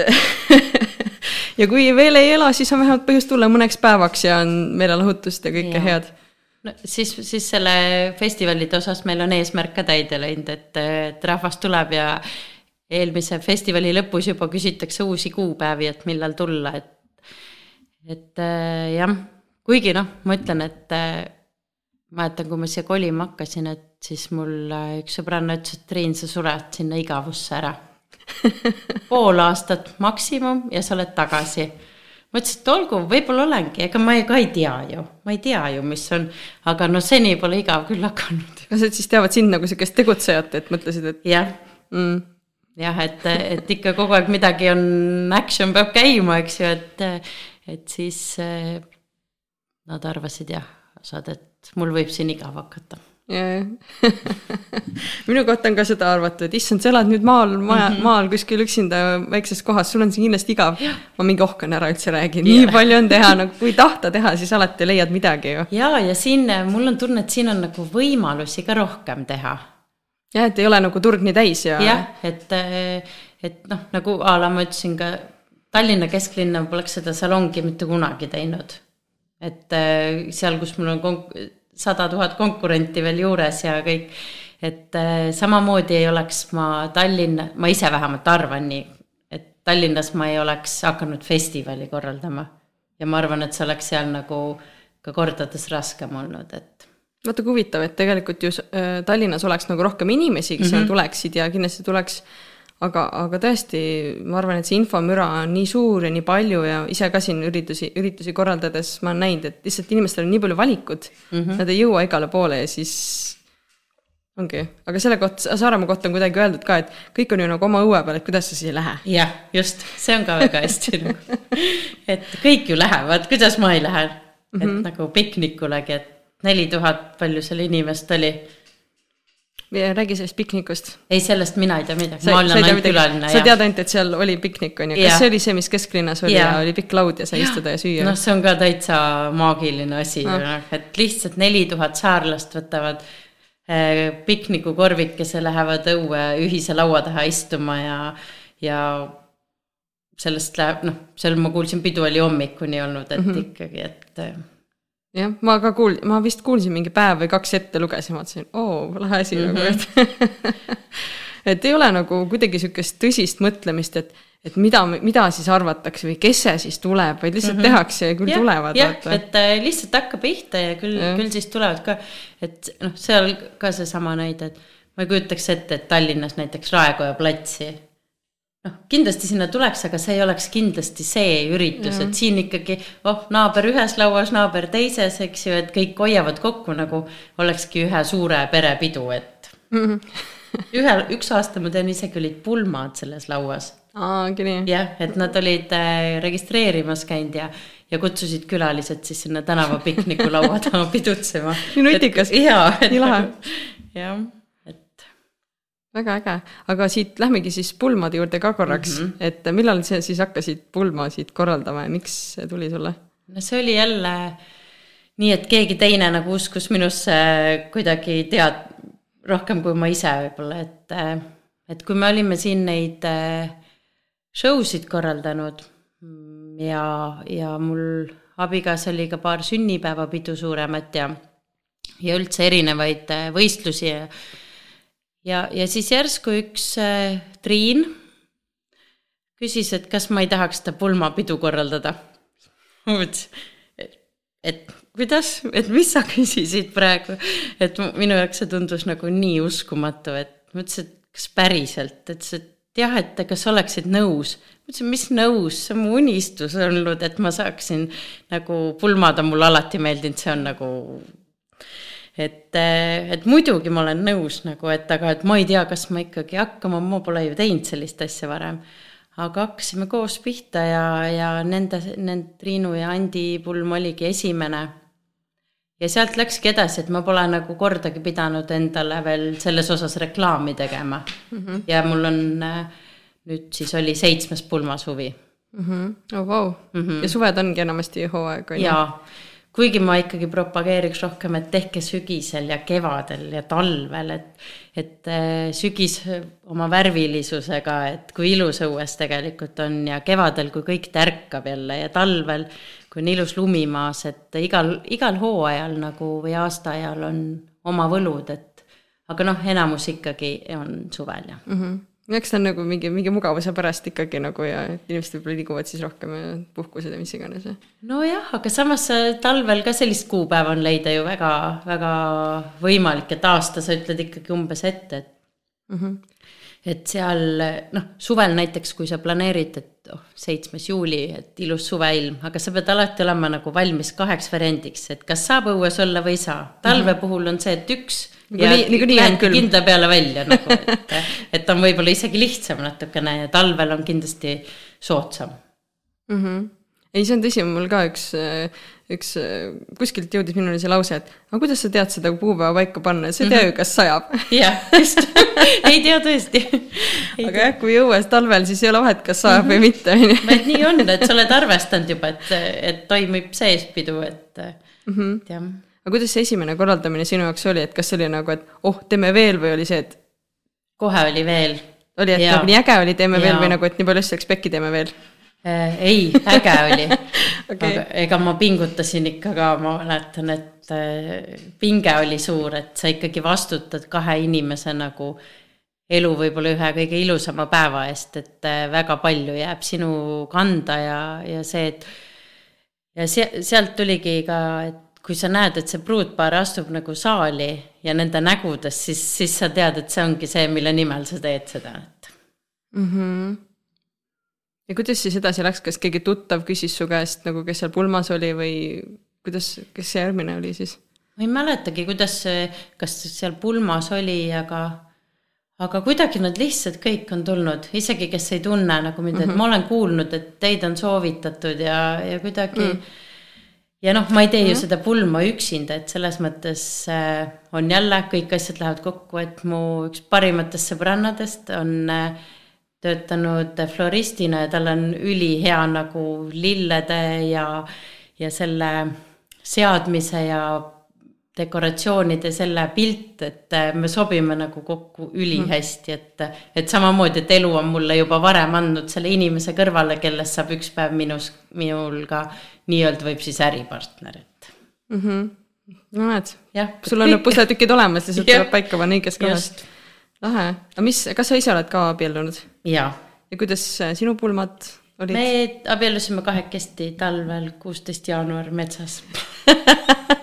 [SPEAKER 1] ja kui veel ei ela, siis on vähemalt põhjust tulla mõneks päevaks ja on meelelahutust ja kõike ja. head
[SPEAKER 2] no siis, siis selle festivalide osas meil on eesmärk ka täide läinud, et, et rahvas tuleb ja eelmise festivali lõpus juba küsitakse uusi kuupäevi, et millal tulla, et et äh, jah, kuigi noh, ma ütlen, et äh, mäletan, kui ma siia kolima hakkasin, et siis mul äh, üks sõbranna ütles, et Triin, sa sured sinna igavusse ära pool aastat maksimum ja sa oled tagasi ma ütlesin, et olgu, võib-olla olengi, ega ma ei, ka ei tea ju, ma ei tea ju, mis on, aga no seni pole igav küll hakanud.
[SPEAKER 1] kas nad siis teavad sind nagu sihukest tegutsejat, et mõtlesid, et?
[SPEAKER 2] jah mm., jah, et, et ikka kogu aeg midagi on, action peab käima, eks ju, et, et siis eh, nad arvasid jah, osad, et mul võib siin igav hakata
[SPEAKER 1] minu kohta on ka seda arvatud, issand, sa elad nüüd maal, maja mm, -hmm. maal kuskil üksinda väikses kohas, sul on siin kindlasti igav. ma mingi ohkan ära üldse räägin, nii palju on teha, no kui tahta teha, siis alati leiad midagi ju.
[SPEAKER 2] ja, ja siin mul on tunne, et siin on nagu võimalusi ka rohkem teha.
[SPEAKER 1] jah, et ei ole nagu turg nii täis ja.
[SPEAKER 2] jah, et, et noh, nagu a la ma ütlesin ka Tallinna kesklinna poleks seda salongi mitte kunagi teinud. et seal, kus mul on konk-, sada tuhat konkurenti veel juures ja kõik. et äh, samamoodi ei oleks ma Tallinna, ma ise vähemalt arvan nii, et Tallinnas ma ei oleks hakanud festivali korraldama. ja ma arvan, et see oleks seal nagu ka kordades raskem olnud, et
[SPEAKER 1] kui huvitav, et tegelikult ju äh, Tallinnas oleks nagu rohkem inimesi, kes mm -hmm. tuleksid ja kindlasti tuleks äh, aga, aga tõesti, ma arvan, et see infomüra on nii suur ja nii palju ja ise ka siin üritusi, üritusi korraldades ma olen näinud, et lihtsalt inimestel on nii palju valikut mm, -hmm. nad ei jõua igale poole ja siis ongi, aga selle kohta, Saaremaa kohta on kuidagi öeldud ka, et kõik on ju nagu oma õue peal, et kuidas sa siis ei lähe.
[SPEAKER 2] jah, just, see on ka väga hästi nagu, et kõik ju lähevad, kuidas ma ei lähe, et mm -hmm. nagu piknikulegi, et neli tuhat, palju seal inimest oli
[SPEAKER 1] räägi sellest piknikust.
[SPEAKER 2] ei, sellest mina ei tea midagi, ma olen ainult külaline.
[SPEAKER 1] sa tead ainult, et seal oli piknik, on ju, kas ja. see oli see, mis kesklinnas oli ja, ja oli pikk laud ja sai istuda ja süüa?
[SPEAKER 2] noh, see on ka täitsa maagiline asi no., et lihtsalt neli tuhat saarlast võtavad eh, piknikukorvikese, lähevad õue ühise laua taha istuma ja, ja sellest läheb, noh, seal ma kuulsin, pidu oli hommikuni olnud, et mm -hmm. ikkagi, et eh,
[SPEAKER 1] jah, ma ka kuul-, ma vist kuulsin mingi päev või kaks ette lugesin, vaatasin, oo, lahe asi mm -hmm. nagu, et et ei ole nagu kuidagi sihukest tõsist mõtlemist, et, et mida, mida siis arvatakse või kes see siis tuleb, vaid lihtsalt mm -hmm. tehakse ja küll ja, tulevad.
[SPEAKER 2] jah, et äh, lihtsalt hakka pihta ja küll, küll siis tulevad ka, et noh, seal ka seesama näide, et ma ei kujutaks ette, et Tallinnas näiteks Raekoja platsi noh, kindlasti sinna tuleks, aga see ei oleks kindlasti see üritus, et siin ikkagi oh, naaber ühes lauas, naaber teises, eks ju, et kõik hoiavad kokku nagu olekski ühe suure pere pidu, et mm -hmm. ühel, üks aasta ma tean isegi olid pulmad selles lauas. jah, et nad olid äh, registreerimas käinud ja, ja kutsusid külalised siis sinna tänavapikniku laua taha pidutsema.
[SPEAKER 1] nii nutikas.
[SPEAKER 2] jaa.
[SPEAKER 1] nii lahe.
[SPEAKER 2] jah
[SPEAKER 1] väga äge, aga siit lähmegi siis pulmade juurde ka korraks mm, -hmm. et millal sa siis hakkasid pulmasid korraldama ja miks see tuli sulle?
[SPEAKER 2] no see oli jälle nii, et keegi teine nagu uskus minusse kuidagi tead rohkem kui ma ise võib-olla, et, et kui me olime siin neid show sid korraldanud ja, ja mul abikaasa oli ka paar sünnipäevapidu suuremat ja, ja üldse erinevaid võistlusi ja ja, ja siis järsku üks äh, Triin küsis, et kas ma ei tahaks seda pulmapidu korraldada. ma mõtlesin, et kuidas, et mis sa küsisid praegu, et minu jaoks see tundus nagu nii uskumatu, et mõtlesin, et kas päriselt, et jah, et kas oleksid nõus. ma ütlesin, mis nõus, see on mu unistus olnud, et ma saaksin nagu pulmad on mulle alati meeldinud, see on nagu. Et, et muidugi ma olen nõus nagu, et aga, et ma ei tea, kas ma ikkagi hakkama, ma pole ju teinud sellist asja varem. aga hakkasime koos pihta ja, ja nende, nende Triinu ja Andi pulm oligi esimene ja sealt läkski edasi, et ma pole nagu kordagi pidanud endale veel selles osas reklaami tegema mm. -hmm. ja mul on äh, nüüd siis oli seitsmes pulmasuvi
[SPEAKER 1] mm. -hmm. oh wow. mm, -hmm. ja suved ongi enamasti hooaeg on
[SPEAKER 2] ju? jaa, kuigi ma ikkagi propageeriks rohkem, et tehke sügisel ja kevadel ja talvel, et, et äh, sügis oma värvilisusega, et kui ilus õues tegelikult on ja kevadel, kui kõik tärkab jälle ja talvel kui on ilus lumi maas, et igal, igal hooajal nagu või aastaajal on oma võlud, et aga noh, enamus ikkagi on suvel ja
[SPEAKER 1] mm. -hmm eks ta on nagu mingi, mingi mugavuse pärast ikkagi nagu ja inimesed võib-olla liiguvad siis rohkem ja puhkused ja mis iganes.
[SPEAKER 2] nojah, aga samas talvel ka sellist kuupäeva on leida ju väga, väga võimalik, et aasta sa ütled ikkagi umbes ette, et mm. -hmm et seal noh, suvel näiteks, kui sa planeerid, et oh, seitsmes juuli, et ilus suveilm, aga sa pead alati olema nagu valmis kaheks variandiks, et kas saab õues olla või ei saa. talve mm -hmm. puhul on see, et üks
[SPEAKER 1] ja niikuinii on külm.
[SPEAKER 2] kindla peale välja nagu, et, et on võib-olla isegi lihtsam natukene ja talvel on kindlasti soodsam
[SPEAKER 1] mm. -hmm. ei, see on tõsi, mul ka üks üks, kuskilt jõudis minuni see lause, et aga kuidas sa tead seda kuupäeva paika panna, sa ei tea ju, mhm. kas sajab.
[SPEAKER 2] jah, just ei tea tõesti.
[SPEAKER 1] aga jah, kui õues talvel, siis ei ole vahet, kas sajab mm -hmm. või mitte, on ju.
[SPEAKER 2] vaid nii on, et sa oled arvestanud juba, et, et toimub seespidu, et mm -hmm.
[SPEAKER 1] jah. Aga kuidas see esimene korraldamine sinu jaoks oli, et kas see oli nagu, et oh, teeme veel või oli see, et?
[SPEAKER 2] kohe oli veel.
[SPEAKER 1] oli, et nagu nii äge oli, teeme ja. veel või nagu, et nii palju asju läks pekki, teeme veel
[SPEAKER 2] Äh, ei, äge oli okay.. aga ega ma pingutasin ikka ka, ma mäletan, et äh, pinge oli suur, et sa ikkagi vastutad kahe inimese nagu elu võib-olla ühe kõige ilusama päeva eest, et äh, väga palju jääb sinu kanda ja, ja see, et ja se-, sealt tuligi ka, et kui sa näed, et see pruutpaar astub nagu saali ja nende nägudes, siis, siis sa tead, et see ongi see, mille nimel sa teed seda, et mm.
[SPEAKER 1] -hmm ja kuidas siis edasi läks, kas keegi tuttav küsis su käest nagu, kes seal pulmas oli või kuidas, kes see järgmine oli siis?
[SPEAKER 2] ma ei mäletagi, kuidas see, kas seal pulmas oli, aga, aga kuidagi nad lihtsalt kõik on tulnud, isegi kes ei tunne nagu mind mm, -hmm. et mhm. ma olen kuulnud, et teid on soovitatud ja, ja kuidagi mm. -hmm ja noh, ma ei tee ju -hmm. seda pulma üksinda, et selles mõttes äh, on jälle kõik asjad lähevad kokku, et mu üks parimatest sõbrannadest on äh, töötanud floristina ja tal on ülihea nagu lillede ja, ja selle seadmise ja dekoratsioonide selle pilt, et me sobime nagu kokku ülihästi, et, et samamoodi, et elu on mulle juba varem andnud selle inimese kõrvale, kellest saab üks päev minus, minul ka nii-öelda võib siis äripartner, et
[SPEAKER 1] mm. -hmm. no näed, sul on need pusletükid olemas, lihtsalt tuleb paika panna õiges kohas lahe, aga mis, kas sa ise oled ka abiellunud? ja kuidas äh, sinu pulmad olid?
[SPEAKER 2] me abiellusime kahekesti talvel, kuusteist jaanuar metsas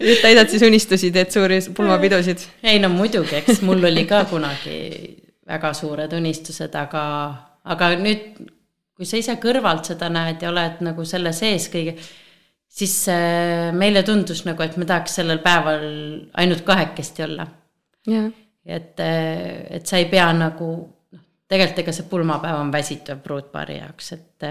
[SPEAKER 1] nüüd täidad siis unistusi, teed suuri pulmapidusid?
[SPEAKER 2] ei no muidugi, eks mul oli ka kunagi väga suured unistused, aga, aga nüüd, kui sa ise kõrvalt seda näed ja oled nagu selle sees kõige, siis äh, meile tundus nagu, et me tahaks sellel päeval ainult kahekesti olla. et, et sa ei pea nagu noh, tegelikult ega see pulmapäev on väsitav pruutpaari jaoks, et,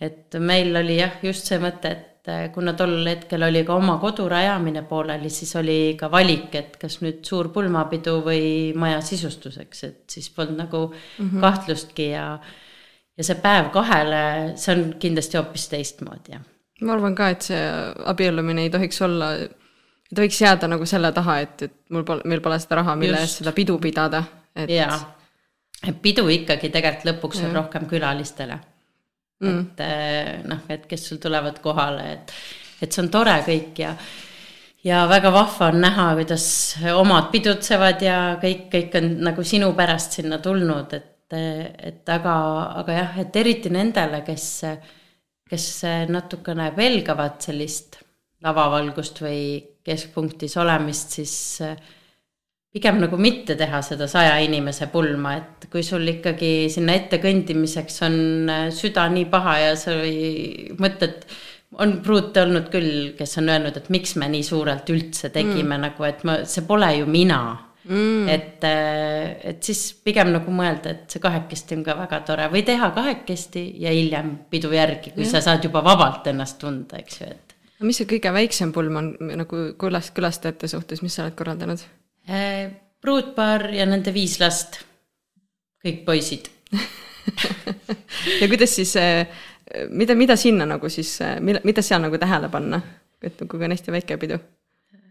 [SPEAKER 2] et meil oli jah, just see mõte, et kuna tol hetkel oli ka oma kodu rajamine pooleli, siis oli ka valik, et kas nüüd suur pulmapidu või maja sisustuseks, et siis polnud nagu mm -hmm. kahtlustki ja ja see päev kahele, see on kindlasti hoopis teistmoodi, jah.
[SPEAKER 1] ma arvan ka, et see abiellumine ei tohiks olla ta võiks jääda nagu selle taha, et, et mul pole, meil pole seda raha, mille eest seda pidu pidada, et.
[SPEAKER 2] jaa, et pidu ikkagi tegelikult lõpuks on rohkem külalistele mm.. et eh, noh, et kes sul tulevad kohale, et, et see on tore kõik ja, ja väga vahva on näha, kuidas omad pidutsevad ja kõik, kõik on nagu sinu pärast sinna tulnud, et, et aga, aga jah, et eriti nendele, kes, kes natukene pelgavad sellist lavavalgust või keskpunktis olemist, siis pigem nagu mitte teha seda saja inimese pulma, et kui sul ikkagi sinna ette kõndimiseks on süda nii paha ja sa mõtled on pruute olnud küll, kes on öelnud, et miks me nii suurelt üldse tegime mm. nagu, et ma, see pole ju mina mm.. et, äh, et siis pigem nagu mõelda, et see kahekesti on ka väga tore või teha kahekesti ja hiljem pidu järgi, kui ja. sa saad juba vabalt ennast tunda, eks ju, et.
[SPEAKER 1] mis see kõige väiksem pulm on nagu külas, külastajate suhtes, mis sa oled korraldanud
[SPEAKER 2] äh,? Pruutpaar ja nende viis last, kõik poisid.
[SPEAKER 1] Ja kuidas siis äh, mida, mida sinna nagu siis, mida, mida seal nagu tähele panna, et kui on hästi väike pidu?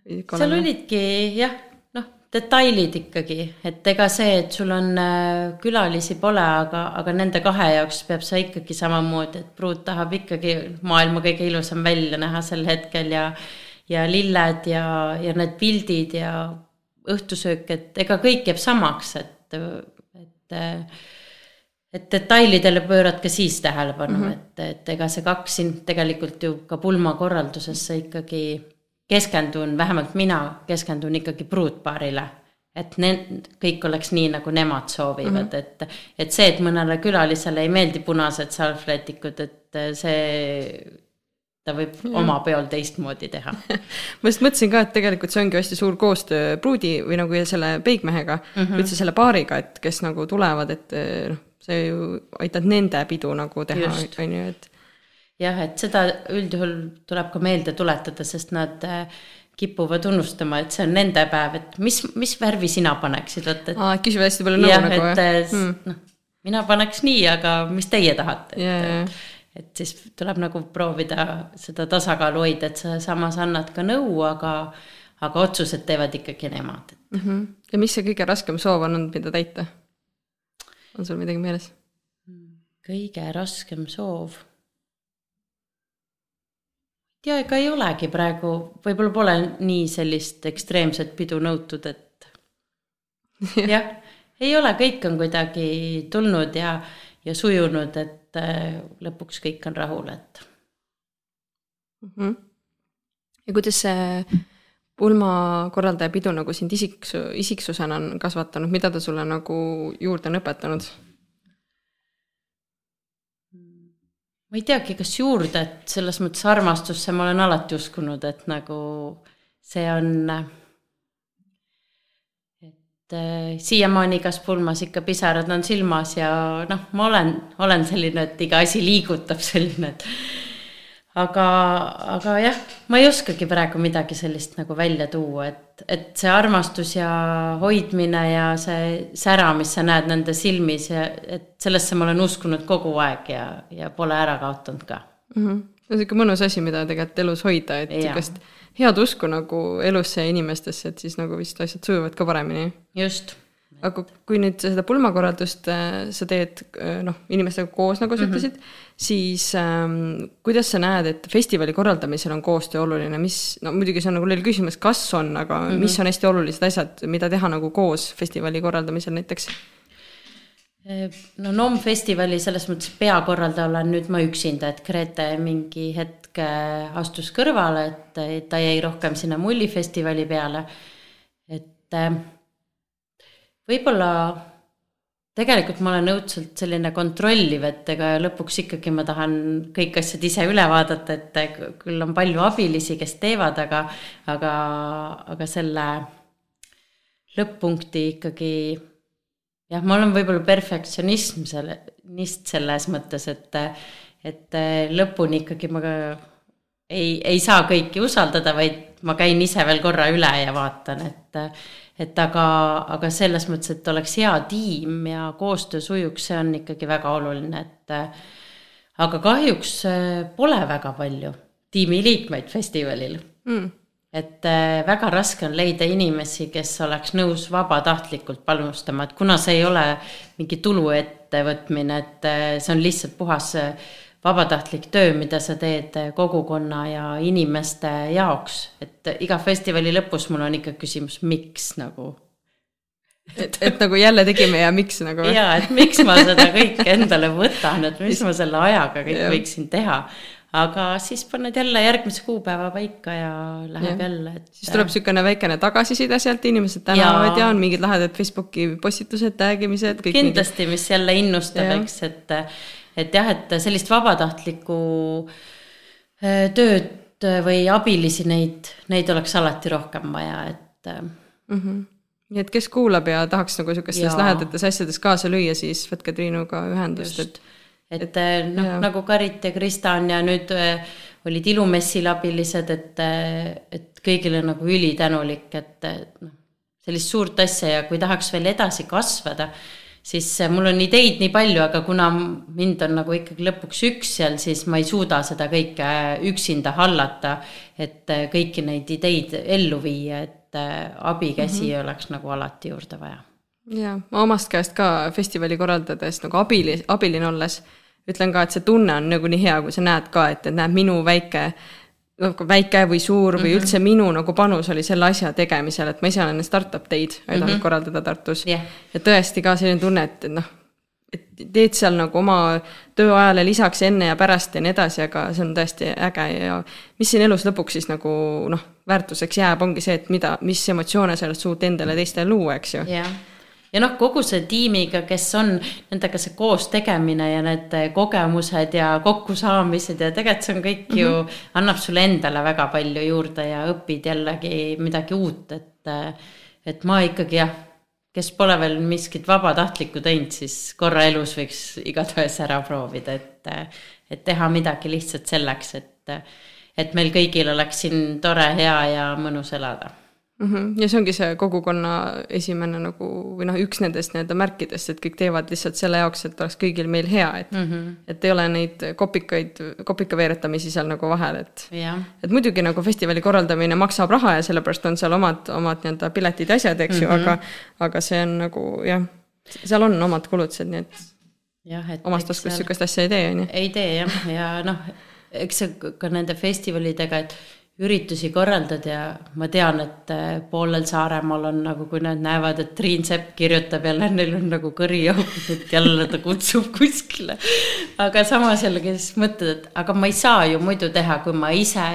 [SPEAKER 2] seal olidki jah, noh, detailid ikkagi, et ega see, et sul on äh, külalisi pole, aga, aga nende kahe jaoks peab see ikkagi samamoodi, et pruut tahab ikkagi maailma kõige ilusam välja näha sel hetkel ja ja lilled ja, ja need pildid ja õhtusöök, et ega kõik jääb samaks, et, et et detailidele pöörad ka siis tähelepanu mm, -hmm. et, et ega see kaks siin tegelikult ju ka pulmakorraldusesse ikkagi keskendun, vähemalt mina keskendun ikkagi pruutpaarile. et need, kõik oleks nii, nagu nemad soovivad mm, -hmm. et, et see, et mõnele külalisele ei meeldi punased salvrätikud, et see ta võib mm. oma peol teistmoodi teha
[SPEAKER 1] ma just mõtlesin ka, et tegelikult see ongi hästi suur koostöö pruudi või nagu selle peigmehega mm, -hmm. üldse selle paariga, et kes nagu tulevad, et noh, see ju aitab nende pidu nagu teha, on ju, et.
[SPEAKER 2] jah, et seda üldjuhul tuleb ka meelde tuletada, sest nad äh, kipuvad unustama, et see on nende päev, et mis, mis värvi sina paneksid, vot et.
[SPEAKER 1] aa, küsivad hästi palju nõu
[SPEAKER 2] jah, nagu. et äh, hmm. noh, mina paneks nii, aga mis teie tahate
[SPEAKER 1] yeah.,
[SPEAKER 2] et, siis tuleb nagu proovida seda tasakaalu hoida, et sa samas annad ka nõu, aga, aga otsused teevad ikkagi nemad
[SPEAKER 1] mm. -hmm. ja mis see kõige raskem soov on olnud, mida täita? on sul midagi meeles?
[SPEAKER 2] kõige raskem soov? tea, ega ei olegi praegu, võib-olla pole nii sellist ekstreemset pidu nõutud, et jah, ei ole, kõik on kuidagi tulnud ja, ja sujunud, et äh, lõpuks kõik on rahul, et
[SPEAKER 1] mm. -hmm. ja kuidas see pulmakorraldaja pidu nagu sind isiks, isiksusena on kasvatanud, mida ta sulle nagu juurde on õpetanud?
[SPEAKER 2] ma ei teagi, kas juurde, et selles mõttes armastusse ma olen alati uskunud, et nagu see on, äh, siiamaani igas pulmas ikka pisarad on silmas ja noh, ma olen, olen selline, et iga asi liigutab selline, et aga, aga jah, ma ei oskagi praegu midagi sellist nagu välja tuua, et, et see armastus ja hoidmine ja see sära, mis sa näed nende silmis ja et sellesse ma olen uskunud kogu aeg ja, ja pole ära kaotanud ka
[SPEAKER 1] mm. -hmm. see on sihuke mõnus asi, mida tegelikult elus hoida, et sihukest head usku nagu elusse ja inimestesse, et siis nagu vist asjad sujuvad ka paremini.
[SPEAKER 2] just
[SPEAKER 1] aga kui nüüd seda pulmakorraldust äh, sa teed äh, noh, inimestega koos, nagu sa mm -hmm. ütlesid, siis ähm, kuidas sa näed, et festivali korraldamisel on koostöö oluline, mis, no muidugi see on nagu neil küsimus, kas on, aga mm -hmm. mis on hästi olulised asjad, mida teha nagu koos festivali korraldamisel näiteks?
[SPEAKER 2] Äh, no NOM festivali selles mõttes peakorraldaja olen nüüd ma üksinda, et Grete mingi hetk astus kõrvale, et ta jäi rohkem sinna mullifestivali peale. et võib-olla tegelikult ma olen õudselt selline kontrolliv, et ega lõpuks ikkagi ma tahan kõik asjad ise üle vaadata, et küll on palju abilisi, kes teevad, aga, aga, aga selle lõpp-punkti ikkagi jah, ma olen võib-olla perfektsionism selle, nist selles mõttes, et, et lõpuni ikkagi ma ka ei, ei saa kõiki usaldada, vaid ma käin ise veel korra üle ja vaatan, et et aga, aga selles mõttes, et oleks hea tiim ja koostöö sujuks, see on ikkagi väga oluline, et aga kahjuks äh, pole väga palju tiimiliikmeid festivalil mm. et äh, väga raske on leida inimesi, kes oleks nõus vabatahtlikult panustama, et kuna see ei ole mingi tulu ettevõtmine, et äh, see on lihtsalt puhas vabatahtlik töö, mida sa teed kogukonna ja inimeste jaoks, et iga festivali lõpus mul on ikka küsimus, miks nagu
[SPEAKER 1] et, et nagu jälle tegime ja miks nagu.
[SPEAKER 2] ja, et miks ma seda kõike endale võtan, et mis ma selle ajaga kõik ja. võiksin teha. aga siis paned jälle järgmise kuupäeva paika ja läheb ja. jälle, et.
[SPEAKER 1] siis tuleb niisugune väikene tagasiside sealt, inimesed tänavad ja. ja on mingid lahedad Facebooki postitused, tag imised.
[SPEAKER 2] kindlasti mingid..., mis jälle innustab, eks, et, et jah, et sellist vabatahtlikku äh, tööd või abilisi, neid, neid oleks alati rohkem vaja, et mm.
[SPEAKER 1] -hmm nii et kes kuulab ja tahaks nagu sihukestes lähedates asjades kaasa lüüa, siis võtke Triinuga ühendust, et.
[SPEAKER 2] et eh, noh, nagu Karit ja Krista on ja nüüd olid ilumessil abilised, et, et kõigile nagu ülitänulik, et noh, sellist suurt asja ja kui tahaks veel edasi kasvada, siis mul on ideid nii palju, aga kuna mind on nagu ikkagi lõpuks üks seal, siis ma ei suuda seda kõike üksinda hallata, et kõiki neid ideid ellu viia, et abikäsi mm -hmm. oleks nagu alati juurde vaja.
[SPEAKER 1] ja ma omast käest ka festivali korraldades nagu abili, abiline olles ütlen ka, et see tunne on nagu nii hea, kui sa näed ka, et, et näed minu väike väike või suur või mm -hmm. üldse minu nagu panus oli selle asja tegemisel, et ma ise olen startup dayd aidanud mm -hmm. korraldada Tartus yeah.. ja tõesti ka selline tunne, et noh, et teed seal nagu oma tööajale lisaks enne ja pärast ja nii edasi, aga see on tõesti äge ja mis siin elus lõpuks siis nagu noh, väärtuseks jääb, ongi see, et mida, mis emotsioone sa oled suutnud endale ja teistele luua, eks ju.
[SPEAKER 2] jah, ja noh, kogu see tiimiga, kes on, nendega see koos tegemine ja need kogemused ja kokkusaamised ja tegelikult see on kõik mm -hmm. ju, mhm. annab sulle endale väga palju juurde ja õpid jällegi midagi uut, et et ma ikkagi jah kes pole veel miskit vabatahtlikku teinud, siis korra elus võiks igatahes ära proovida, et, et teha midagi lihtsalt selleks, et, et meil kõigil oleks siin tore, hea ja mõnus elada
[SPEAKER 1] mm. -hmm. ja see ongi see kogukonna esimene nagu või noh, üks nendest nii-öelda märkidest, et kõik teevad lihtsalt selle jaoks, et oleks kõigil meil hea, et mm. -hmm. et ei ole neid kopikaid, kopikaveeretamisi seal nagu vahel, et. et muidugi nagu festivali korraldamine maksab raha ja sellepärast on seal omad, omad nii-öelda piletid ja asjad, eks ju mm, -hmm. aga, aga see on nagu jah, seal on omad kulutused, nii et.
[SPEAKER 2] jah, et.
[SPEAKER 1] omast taskust sihukest asja ei tee, on ju.
[SPEAKER 2] ei tee jah, ja noh, eks see ka nende festivalidega, et üritusi korraldad ja ma tean, et äh, poolel Saaremaal on nagu, kui nad näevad, et Triin Sepp kirjutab jälle, neil on nagu kõriauk, et jälle ta kutsub kuskile. aga samas jällegi siis mõtled, et aga ma ei saa ju muidu teha, kui ma ise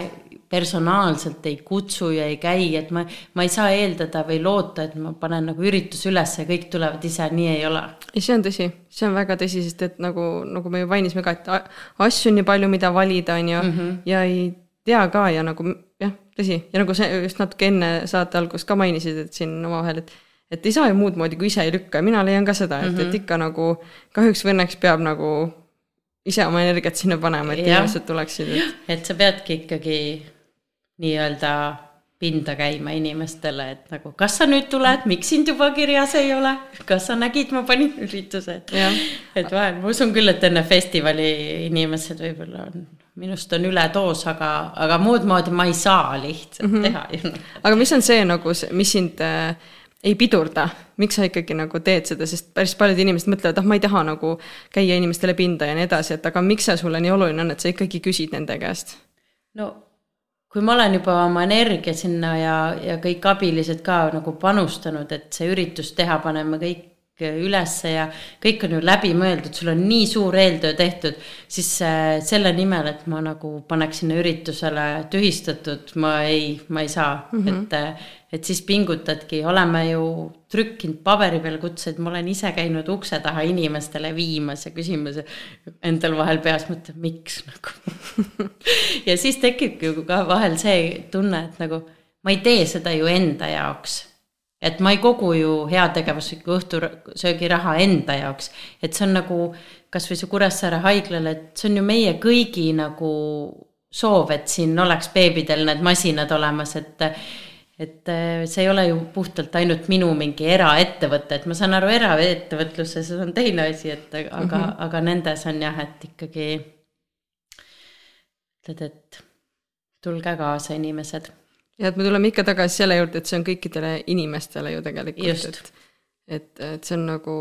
[SPEAKER 2] personaalselt ei kutsu ja ei käi, et ma, ma ei saa eeldada või loota, et ma panen nagu ürituse üles ja kõik tulevad ise, nii ei ole.
[SPEAKER 1] ei, see on tõsi, see on väga tõsi, sest et nagu, nagu me ju mainisime ka, et asju on nii palju, mida valida, on ju -hmm. ja ei tea ka ja nagu jah, tõsi, ja nagu sa just natuke enne saate algust ka mainisid, et siin omavahel, et et ei saa ju muud moodi, kui ise ei lükka. Ja mina leian ka seda, et mm, -hmm. et mhm. ikka nagu kahjuks või õnneks peab nagu ise oma energiat sinna panema, et inimesed tuleksid
[SPEAKER 2] et.... et sa peadki ikkagi nii-öelda pinda käima inimestele, et nagu kas sa nüüd tuled, miks sind juba kirjas ei ole, kas sa nägid, ma panin ürituse, et vahel ma usun küll, et enne festivali inimesed võib-olla on minust on üledoos, aga, aga muud moodi ma ei saa lihtsalt mm -hmm. teha
[SPEAKER 1] aga mis on see nagu, mis sind äh, ei pidurda, miks sa ikkagi nagu teed seda, sest päris paljud inimesed mõtlevad, ah, ma ei taha nagu käia inimestele pinda ja nii edasi, et aga miks see sulle nii oluline on, et sa ikkagi küsid nende käest?
[SPEAKER 2] no kui ma olen juba oma energia sinna ja, ja kõik abilised ka nagu panustanud, et see üritus teha, paneme kõik ülesse ja kõik on ju läbimõeldud, sul on nii suur eeltöö tehtud, siis äh, selle nimel, et ma nagu paneks sinna üritusele tühistatud, ma ei, ma ei saa. Mm, -hmm. et, äh, et siis pingutadki, oleme ju trükkinud paberi peal kutseid, ma olen ise käinud ukse taha inimestele viimas ja küsimas endal vahel peas mõtled, miks nagu. Ja siis tekibki ju ka vahel see tunne, et nagu ma ei tee seda ju enda jaoks et ma ei kogu ju heategevusliku õhtusöögiraha enda jaoks, et see on nagu kasvõi see Kuressaare haiglale, et see on ju meie kõigi nagu soov, et siin oleks beebidel need masinad olemas, et et see ei ole ju puhtalt ainult minu mingi eraettevõte, et ma saan aru, eraettevõtluses on teine asi, et aga mm, -hmm. aga nendes on jah, et ikkagi ütled, et tulge kaasa, inimesed
[SPEAKER 1] ja et me tuleme ikka tagasi selle juurde, et see on kõikidele inimestele ju tegelikult, et et, et see on nagu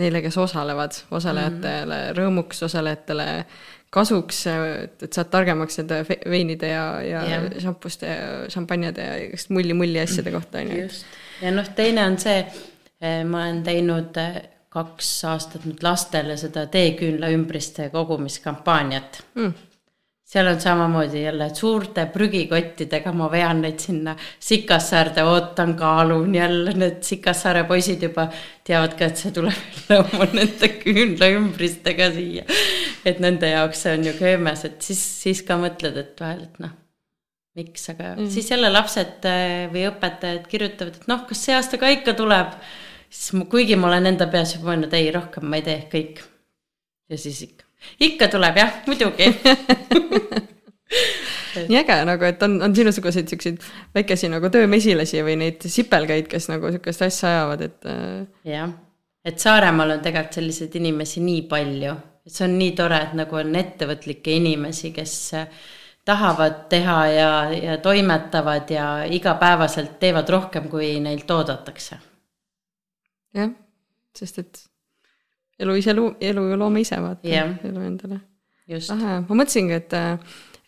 [SPEAKER 1] neile, kes osalevad, osalejatele mm -hmm. rõõmuks, osalejatele kasuks, et, et saad targemaks nende veinide ja, ja
[SPEAKER 2] Jah.
[SPEAKER 1] šampuste ja šampanjade ja igast mulli-mulli asjade kohta on ju.
[SPEAKER 2] ja noh, teine on see, ma olen teinud eh, kaks aastat nüüd lastele seda teeküünla ümbriste kogumiskampaaniat
[SPEAKER 1] Mm.
[SPEAKER 2] Seal on samamoodi jälle suurte prügikottidega, ma vean neid sinna Sikassaarde, ootan, kaalun jälle, need Sikassaare poisid juba teavad ka, et see tuleb jälle oma nende küünlaümbristega siia. et nende jaoks see on ju köömes, et siis, siis ka mõtled, et vahel, et noh, miks, aga mm. siis jälle lapsed äh, või õpetajad kirjutavad, et noh, kas see aasta ka ikka tuleb. siis ma- kuigi ma olen enda peas juba mõelnud, ei rohkem ma ei tee kõik. ja siis ikka, ikka tuleb jah, muidugi.
[SPEAKER 1] Nii äge nagu, et on, on sinusuguseid siukseid väikesi nagu töömesilasi või neid sipelgaid, kes nagu siukest asja ajavad, et äh,
[SPEAKER 2] jah, et Saaremaal on tegelikult selliseid inimesi nii palju, et see on nii tore, et nagu on ettevõtlikke inimesi, kes äh, tahavad teha ja, ja toimetavad ja igapäevaselt teevad rohkem, kui neilt oodatakse.
[SPEAKER 1] jah, sest et elu ise lu-, elu ju loome ise, vaata
[SPEAKER 2] Jah.
[SPEAKER 1] elu endale. lahe, ma mõtlesingi, et,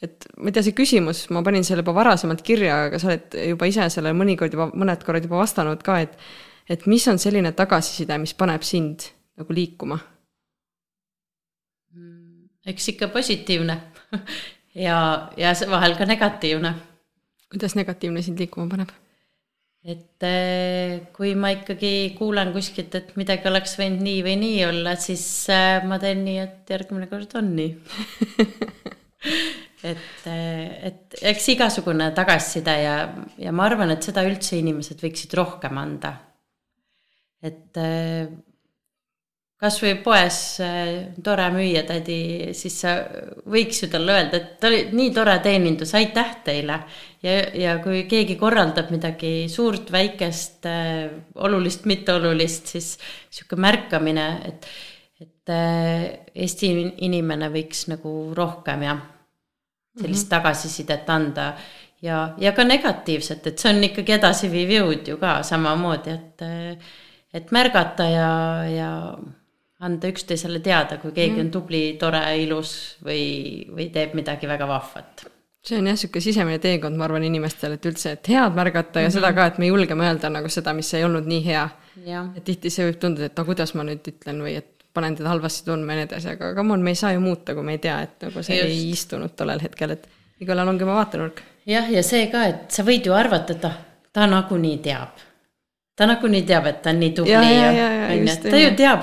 [SPEAKER 1] et ma ei tea, see küsimus, ma panin selle juba varasemalt kirja, aga sa oled juba ise sellele mõnikord juba, mõned korrad juba vastanud ka, et et mis on selline tagasiside, mis paneb sind nagu liikuma?
[SPEAKER 2] eks ikka positiivne ja, ja vahel ka negatiivne
[SPEAKER 1] kuidas negatiivne sind liikuma paneb?
[SPEAKER 2] Et eh, kui ma ikkagi kuulen kuskilt, et midagi oleks võinud nii või nii olla, siis eh, ma teen nii, et järgmine kord on nii. et, et eks igasugune tagasiside ja, ja ma arvan, et seda üldse inimesed võiksid rohkem anda. et eh, kasvõi poes eh, tore müüjatädi, siis sa võiks ju talle öelda, et ta oli nii tore teenindus, aitäh teile. ja, ja kui keegi korraldab midagi suurt, väikest, olulist, mitteolulist, siis sihuke märkamine, et, et eh, Eesti inimene võiks nagu rohkem jah, sellist mm -hmm. tagasisidet anda ja, ja ka negatiivset, et see on ikkagi edasiviiv jõud ju ka samamoodi, et, et märgata ja, ja anda üksteisele teada, kui keegi on tubli, tore, ilus või, või teeb midagi väga vahvat.
[SPEAKER 1] see on jah, niisugune sisemine teekond, ma arvan, inimestel, et üldse, et head märgata ja mm -hmm. seda ka, et me julgeme öelda nagu seda, mis ei olnud nii hea. et tihti see võib tunduda, et no kuidas ma nüüd ütlen või et panen teda halvasti tundma ja nii edasi, aga come on, me ei saa ju muuta, kui me ei tea, et nagu see. Just. ei istunud tollel hetkel, et igalühel ongi oma vaatenurk.
[SPEAKER 2] jah, ja see ka, et sa võid ju arvata, et ah, ta nagunii teab. Ta nagunii teab, et ta on nii tubli
[SPEAKER 1] Ja, ja,
[SPEAKER 2] ja,
[SPEAKER 1] ja, ja,
[SPEAKER 2] onju,
[SPEAKER 1] just,
[SPEAKER 2] et ta ju teab,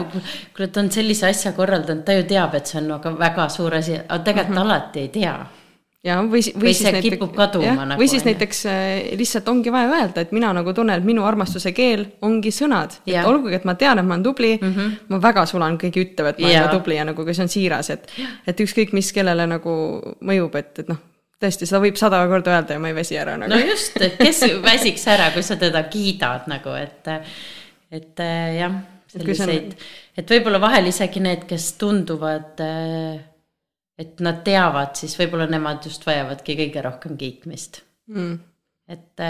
[SPEAKER 2] kuule, ta on sellise asja korraldanud, ta ju teab, et see on aga väga suur asi, aga tegelikult mm -hmm. alati ei tea.
[SPEAKER 1] ja või, si-
[SPEAKER 2] Või see kipub kaduma nagu,
[SPEAKER 1] või siis
[SPEAKER 2] on ju.
[SPEAKER 1] näiteks äh, lihtsalt ongi vaja öelda, et mina nagu tunnen, et minu armastuse keel ongi sõnad. et olgugi, et ma tean, et ma olen tubli mm, -hmm. ma väga sulan, keegi ütleb, et ma olen
[SPEAKER 2] Jaa.
[SPEAKER 1] ka tubli ja nagu kui see on siiras, et et ükskõik, mis kellele nagu mõjub, et, et noh, tõesti, seda võib sada korda öelda ja ma ei väsi ära nagu
[SPEAKER 2] no just, et kes väsiks ära, kui sa teda kiidad nagu, et, et äh, jah, selliseid, et võib-olla vahel isegi need, kes tunduvad, et nad teavad, siis võib-olla nemad just vajavadki kõige rohkem kiitmist.
[SPEAKER 1] mm..
[SPEAKER 2] et,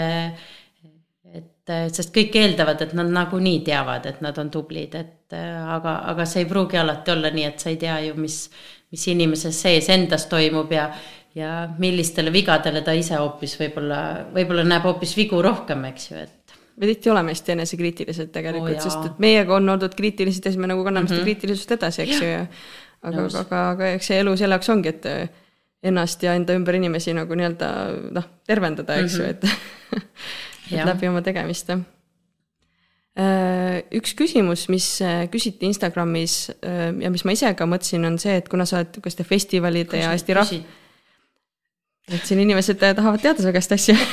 [SPEAKER 2] et sest kõik eeldavad, et nad nagunii teavad, et nad on tublid, et aga, aga see ei pruugi alati olla nii, et sa ei tea ju, mis, mis inimese sees endas toimub ja ja millistele vigadele ta ise hoopis võib-olla, võib-olla näeb hoopis vigu rohkem, eks ju, et
[SPEAKER 1] me tihti oleme hästi enesekriitilised tegelikult oh,, sest et meiega on oldud kriitilised ja siis me nagu kanname mm -hmm. seda
[SPEAKER 2] Mhm.
[SPEAKER 1] kriitilisust edasi, eks ju, ja aga, aga, aga eks see elu selle jaoks ongi, et äh, ennast ja enda ümber inimesi nagu nii-öelda noh, tervendada, eks ju, et et
[SPEAKER 2] Mhm. Jah.
[SPEAKER 1] läbi oma tegemiste. üks küsimus, mis äh, küsiti Instagramis äh, ja mis ma ise ka mõtlesin, on see, et kuna sa oled niisuguste festivalide ja hästi rahv-, et siin inimesed äh, tahavad teada su käest asju.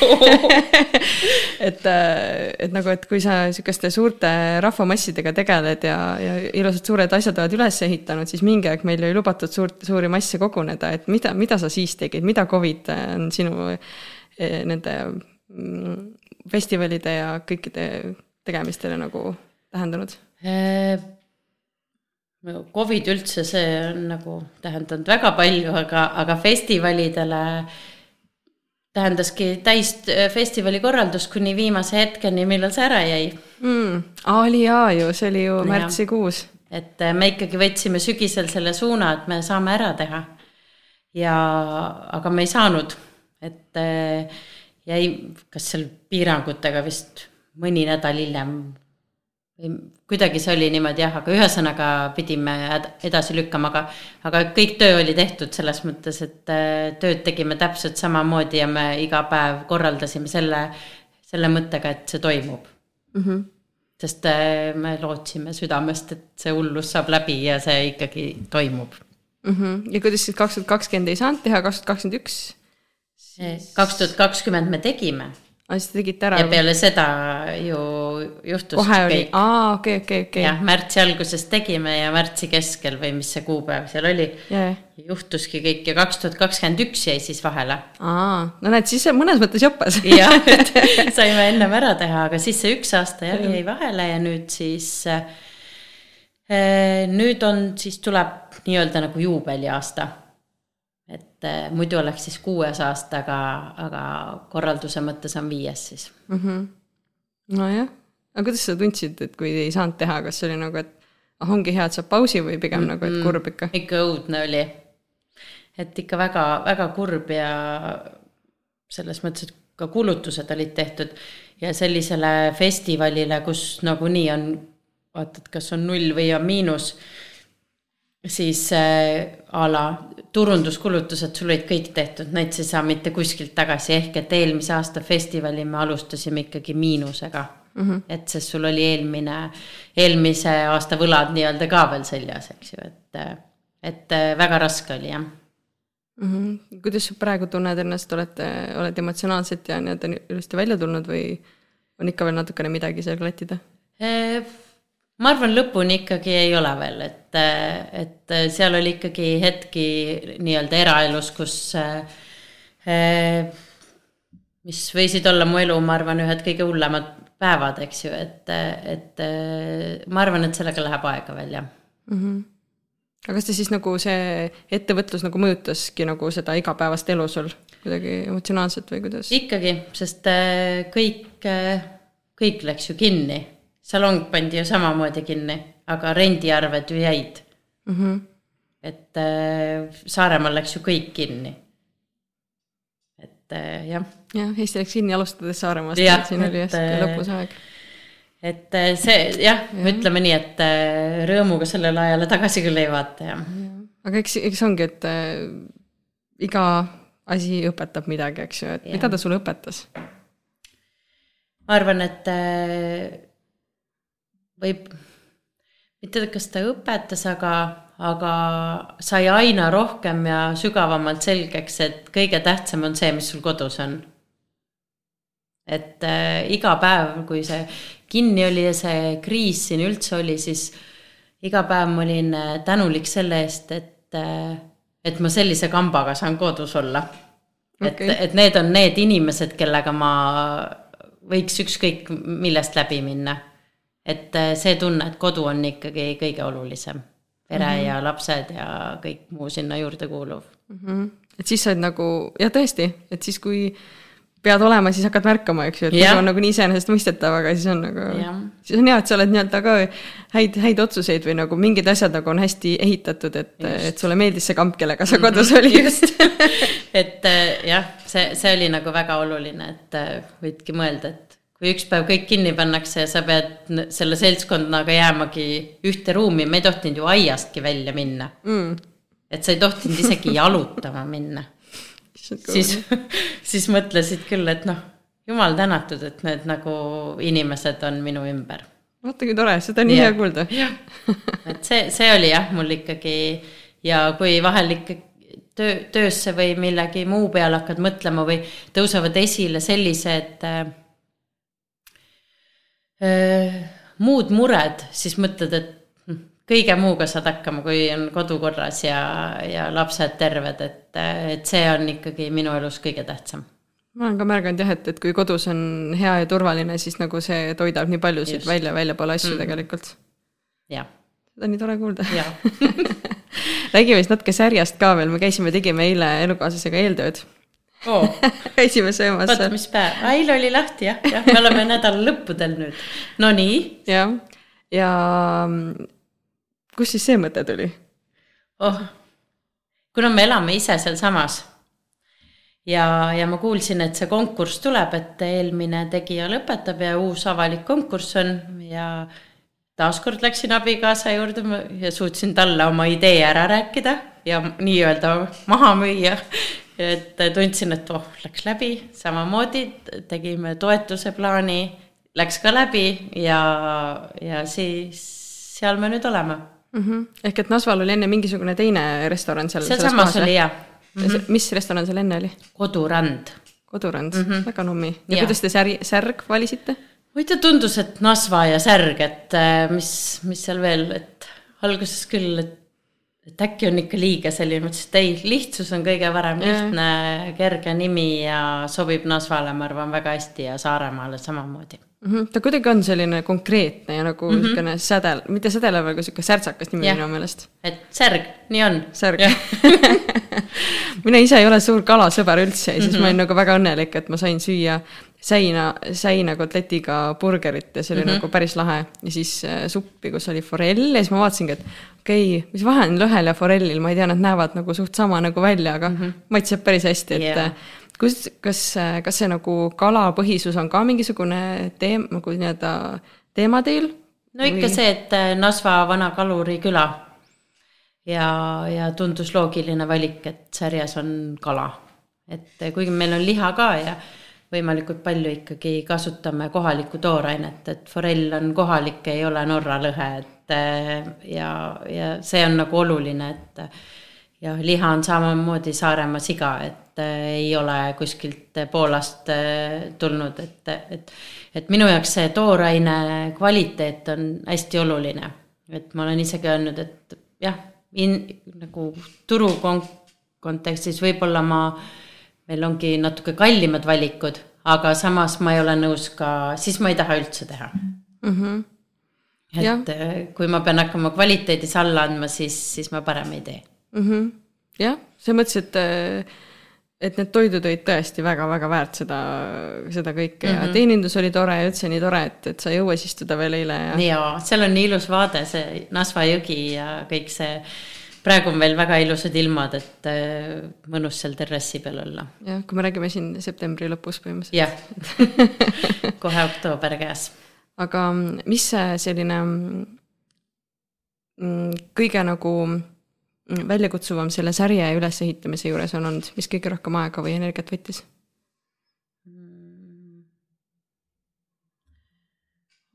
[SPEAKER 1] Et, et nagu, et kui sa sihukeste suurte rahvamassidega tegeled ja, ja ilusad suured asjad oled üles ehitanud, siis mingi aeg meil ei lubatud suurt, suuri masse koguneda, et mida, mida sa siis tegid, mida Covid on sinu eh, nende mm, festivalide ja kõikide tegemistele nagu tähendanud?
[SPEAKER 2] Covid üldse, see on nagu tähendanud väga palju, aga, aga festivalidele tähendaski täis festivali korraldust kuni viimase hetkeni, millal see ära jäi
[SPEAKER 1] mm.. oli jaa ju, see oli ju märtsikuus.
[SPEAKER 2] et me ikkagi võtsime sügisel selle suuna, et me saame ära teha. ja, aga me ei saanud, et äh, jäi, kas seal piirangutega vist mõni nädal hiljem kuidagi see oli niimoodi jah, aga ühesõnaga pidime edasi lükkama, aga, aga kõik töö oli tehtud selles mõttes, et äh, tööd tegime täpselt samamoodi ja me iga päev korraldasime selle, selle mõttega, et see toimub mm. -hmm. sest äh, me lootsime südamest, et see hullus saab läbi ja see ikkagi toimub
[SPEAKER 1] mm. -hmm. ja kuidas siis kaks tuhat kakskümmend ei saanud teha, kaks tuhat kakskümmend üks?
[SPEAKER 2] kaks tuhat kakskümmend me tegime
[SPEAKER 1] aa, siis te tegite ära?
[SPEAKER 2] ja peale seda ju juhtus
[SPEAKER 1] kohe oli, aa, okei, okei, okei.
[SPEAKER 2] jah, märtsi alguses tegime ja märtsi keskel või mis see kuupäev seal oli
[SPEAKER 1] yeah..
[SPEAKER 2] juhtuski kõik ja kaks tuhat kakskümmend üks jäi siis vahele.
[SPEAKER 1] aa, no näed, siis mõnes mõttes joppas
[SPEAKER 2] jah, et saime ennem ära teha, aga siis see üks aasta jah jäi vahele ja nüüd siis äh, nüüd on, siis tuleb nii-öelda nagu juubeliaasta et äh, muidu oleks siis kuues aasta, aga, aga korralduse mõttes on viies siis
[SPEAKER 1] mm. -hmm. nojah, aga kuidas sa tundsid, et kui ei saanud teha, kas oli nagu, et ah, ongi hea, et saab pausi või pigem mm -hmm. nagu, et kurb ikka?
[SPEAKER 2] ikka õudne oli. et ikka väga, väga kurb ja selles mõttes, et ka kulutused olid tehtud ja sellisele festivalile, kus nagunii on, vaatad, kas on null või on miinus siis äh, a la turunduskulutused sul olid kõik tehtud, neid sa ei saa mitte kuskilt tagasi, ehk et eelmise aasta festivali me alustasime ikkagi miinusega mm. -hmm. et sest sul oli eelmine, eelmise aasta võlad nii-öelda ka veel seljas, eks ju, et, et äh, väga raske oli jah
[SPEAKER 1] mm. -hmm. kuidas sa praegu tunned ennast, olete, oled emotsionaalselt ja nii-öelda ilusti välja tulnud või on ikka veel natukene midagi seal klattida?
[SPEAKER 2] Äh, ma arvan, lõpuni ikkagi ei ole veel, et, et seal oli ikkagi hetki nii-öelda eraelus, kus mis võisid olla mu elu, ma arvan, ühed kõige hullemad päevad, eks ju, et, et ma arvan, et sellega läheb aega veel, jah mm.
[SPEAKER 1] -hmm. aga kas ta siis nagu see ettevõtlus nagu mõjutaski nagu seda igapäevast elu sul kuidagi emotsionaalselt või kuidas?
[SPEAKER 2] ikkagi, sest kõik, kõik läks ju kinni salong pandi ju samamoodi kinni, aga rendiarved ju jäid mm. -hmm. et äh, Saaremaal läks ju kõik kinni. et äh, jah.
[SPEAKER 1] jah, Eesti läks kinni alustades Saaremaast, siin oli hästi äh, lõpus aeg.
[SPEAKER 2] et äh, see jah ja., ütleme nii, et äh, rõõmuga sellele ajale tagasi küll ei vaata, jah ja..
[SPEAKER 1] aga eks, eks ongi, et äh, iga asi õpetab midagi, eks ju, et ja. mida ta sulle õpetas?
[SPEAKER 2] ma arvan, et äh, võib, mitte kas ta õpetas, aga, aga sai aina rohkem ja sügavamalt selgeks, et kõige tähtsam on see, mis sul kodus on. et äh, iga päev, kui see kinni oli ja see kriis siin üldse oli, siis iga päev ma olin äh, tänulik selle eest, et äh,, et ma sellise kambaga saan kodus olla. Okay.. et, et need on need inimesed, kellega ma võiks ükskõik millest läbi minna et äh, see tunne, et kodu on ikkagi kõige olulisem. pere mm -hmm. ja lapsed ja kõik muu sinna juurde kuuluv mm.
[SPEAKER 1] -hmm. et siis sa oled nagu, jah tõesti, et siis kui pead olema, siis hakkad märkama, eks ju, et muidu on nagu nii iseenesestmõistetav, aga siis on nagu, siis on hea, et sa oled nii-öelda ka häid, häid otsuseid või nagu mingid asjad nagu on hästi ehitatud, et, et sulle meeldis see kamp, kellega sa kodus mhm. olid just
[SPEAKER 2] et äh, jah, see, see oli nagu väga oluline, et äh, võidki mõelda, et kui üks päev kõik kinni pannakse ja sa pead selle seltskonnaga jäämagi ühte ruumi, me ei tohtinud ju aiastki välja minna mm.. et sa ei tohtinud isegi jalutama minna. siis, siis mõtlesid küll, et noh, jumal tänatud, et need nagu inimesed on minu ümber.
[SPEAKER 1] vaata kui tore, seda on nii hea kuulda.
[SPEAKER 2] et see, see oli jah, mul ikkagi ja kui vahel ikka töö, töösse või millegi muu peale hakkad mõtlema või tõusevad esile sellised äh, muud mured, siis mõtled, et hm, kõige muuga saad hakkama, kui on kodu korras ja, ja lapsed terved, et, et see on ikkagi minu elus kõige tähtsam.
[SPEAKER 1] ma olen ka märganud jah, et, et kui kodus on hea ja turvaline, siis nagu see toidab nii paljusid välja, väljapoole asju mm. tegelikult. seda on nii tore kuulda räägime siis natuke särjast ka veel, me käisime, tegime eile elukaaslasega eeltööd
[SPEAKER 2] oh.
[SPEAKER 1] käisime söömas.
[SPEAKER 2] oota, mis päev, eile oli lahti jah, jah, me oleme nädala lõppudel nüüd. Nonii.
[SPEAKER 1] jah, ja kust siis see mõte tuli?
[SPEAKER 2] oh, kuna me elame ise sealsamas ja, ja ma kuulsin, et see konkurss tuleb, et eelmine tegija lõpetab ja uus avalik konkurss on ja taaskord läksin abikaasa juurde ja suutsin talle oma idee ära rääkida ja nii-öelda maha müüa. Et tundsin, et oh, läks läbi, samamoodi tegime toetuse plaani, läks ka läbi ja, ja siis seal me nüüd oleme
[SPEAKER 1] mm. -hmm. ehk et Nasval oli enne mingisugune teine restoran seal.
[SPEAKER 2] sealsamas oli jah
[SPEAKER 1] mm. -hmm. mis restoran seal enne oli?
[SPEAKER 2] kodurand.
[SPEAKER 1] kodurand mm, -hmm. väga nummi. ja, ja kuidas te särg, särg valisite?
[SPEAKER 2] tea, tundus, et Nasva ja särg, et äh, mis, mis seal veel, et alguses küll, et et äkki on ikka liiga selline, ma ütlesin, et ei, lihtsus on kõige parem, lihtne, kerge nimi ja sobib Nasvale, ma arvan, väga hästi ja Saaremaale samamoodi
[SPEAKER 1] mm. -hmm. ta kuidagi on selline konkreetne ja nagu mhm. niisugune mm -hmm. sädel, mitte sädelev, aga niisugune särtsakas nimi minu meelest.
[SPEAKER 2] et särg, nii on.
[SPEAKER 1] särg mina ise ei ole suur kalasõber üldse ja siis mm -hmm. ma olin mhm. nagu väga õnnelik, et ma sain süüa säina, säina kotletiga burgerit ja see oli mm -hmm. nagu päris lahe. ja siis äh, suppi, kus oli forell ja siis ma vaatasingi, et okei okay,, mis vahe on lõhel ja forellil, ma ei tea, nad näevad nagu suht sama nagu välja, aga mm -hmm. maitseb päris hästi, et yeah kus, kas, kas see nagu kalapõhisus on ka mingisugune teem-, nagu nii-öelda teema teil?
[SPEAKER 2] no ikka või? see, et äh, Nasva vana kaluriküla ja, ja tundus loogiline valik, et sarjas on kala. et äh, kuigi meil on liha ka ja võimalikult palju ikkagi kasutame kohalikku toorainet, et forell on kohalik, ei ole Norra lõhe, et äh, ja, ja see on nagu oluline, et ja liha on samamoodi Saaremaa siga, et Äh, ei ole kuskilt Poolast äh, tulnud, et, et, et minu jaoks see tooraine kvaliteet on hästi oluline. et ma olen isegi öelnud, et jah, in-, nagu turu kon-, kontekstis võib-olla ma, meil ongi natuke kallimad valikud, aga samas ma ei ole nõus ka, siis ma ei taha üldse teha mm. -hmm. et ja. Äh, kui ma pean hakkama kvaliteedis alla andma, siis, siis ma parem ei tee
[SPEAKER 1] mm. -hmm. jah, selles mõttes, et äh et need toidud olid tõesti väga-väga väärt seda, seda kõike mm -hmm. ja mhm. teenindus oli tore ja üldse nii tore, et, et sai õues istuda veel eile
[SPEAKER 2] ja. jaa, seal on nii ilus vaade, see Nasva jõgi ja kõik see. Praegu on veel väga ilusad ilmad, et äh, mõnus seal terrassi peal olla.
[SPEAKER 1] jah, kui me räägime siin septembri lõpus põhimõtteliselt.
[SPEAKER 2] jah kohe oktoober käes.
[SPEAKER 1] aga mis see selline mm, kõige nagu väljakutsuvam selle sarja ülesehitamise juures on olnud, mis kõige rohkem aega või energiat võttis?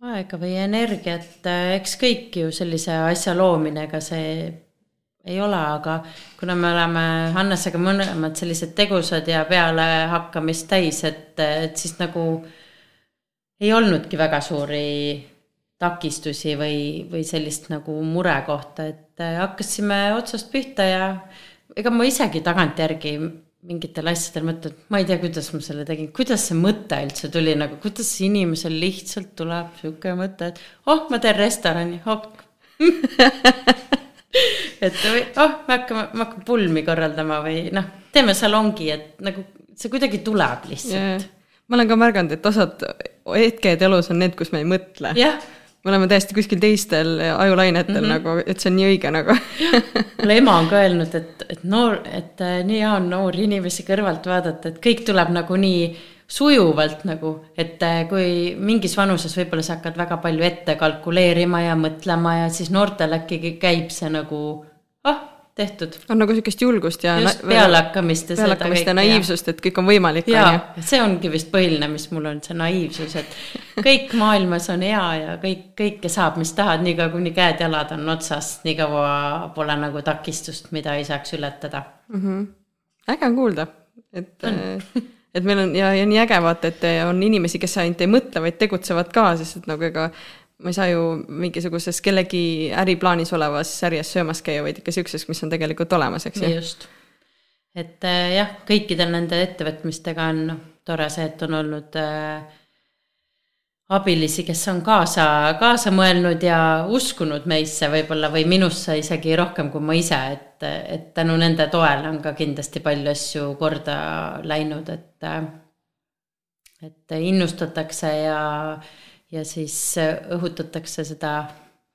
[SPEAKER 2] aega või energiat, eks kõik ju sellise asja loomine, ega see ei ole, aga kuna me oleme Hannesega mõlemad sellised tegusad ja pealehakkamist täis, et, et siis nagu ei olnudki väga suuri takistusi või, või sellist nagu murekohta, et äh, hakkasime otsast pihta ja ega ma isegi tagantjärgi mingitel asjadel mõtlen, et ma ei tea, kuidas ma selle tegin, kuidas see mõte üldse tuli nagu, kuidas inimesel lihtsalt tuleb sihuke mõte, et oh, ma teen restorani, ok et või oh, me hakkame, ma hakkan pulmi korraldama või noh, teeme salongi, et nagu see kuidagi tuleb lihtsalt.
[SPEAKER 1] Ma olen ka märganud, et osad hetked elus on need, kus me ei mõtle. me oleme täiesti kuskil teistel ajulainetel mm -hmm. nagu, et see on nii õige nagu.
[SPEAKER 2] Mulle ema on ka öelnud, et, et noor, et äh, nii hea on noori inimesi kõrvalt vaadata, et kõik tuleb nagu nii sujuvalt nagu, et äh, kui mingis vanuses võib-olla sa hakkad väga palju ette kalkuleerima ja mõtlema ja siis noortel äkki käib see nagu ah, tehtud.
[SPEAKER 1] on nagu sihukest julgust ja.
[SPEAKER 2] just pealehakkamist ja
[SPEAKER 1] pealehakkamist ja naiivsust, et kõik on võimalik.
[SPEAKER 2] jaa, see ongi vist põhiline, mis mul on, see naiivsus, et kõik maailmas on hea ja kõik, kõike saab, mis tahad, niikaua kuni käed-jalad on otsas, nii kaua pole nagu takistust, mida ei saaks ületada
[SPEAKER 1] mm. -hmm. äge on kuulda, et et meil on ja, ja nii äge vaata, et on inimesi, kes ainult ei mõtle, vaid tegutsevad ka, sest et nagu ega ma ei saa ju mingisuguses kellegi äriplaanis olevas sarjas söömas käia, vaid ikka siukses, mis on tegelikult olemas, eks
[SPEAKER 2] ju. just. et äh, jah, kõikidel nende ettevõtmistega on noh, tore see, et on olnud äh, abilisi, kes on kaasa, kaasa mõelnud ja uskunud meisse võib-olla või minusse isegi rohkem kui ma ise, et, et tänu nende toele on ka kindlasti palju asju korda läinud, et, et innustatakse ja ja siis õhutatakse seda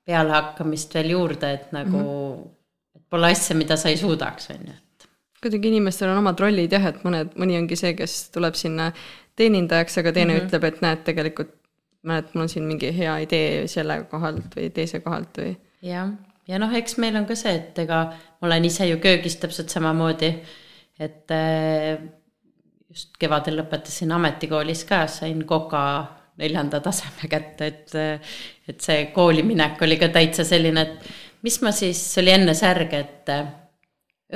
[SPEAKER 2] pealehakkamist veel juurde, et nagu mm, -hmm. et pole asja, mida sa ei suudaks, on ju,
[SPEAKER 1] kuidagi inimestel on omad rollid jah, et mõned, mõni ongi see, kes tuleb sinna teenindajaks, aga teine mm -hmm. ütleb, et näed, tegelikult näed, mul on siin mingi hea idee selle kohalt või teise kohalt või.
[SPEAKER 2] jah, ja noh, eks meil on ka see, et ega ma olen ise ju köögis täpselt samamoodi, et äh, just kevadel lõpetasin ametikoolis ka, sain koka neljanda taseme kätte, et, et see kooliminek oli ka täitsa selline, et mis ma siis, see oli enne särge, et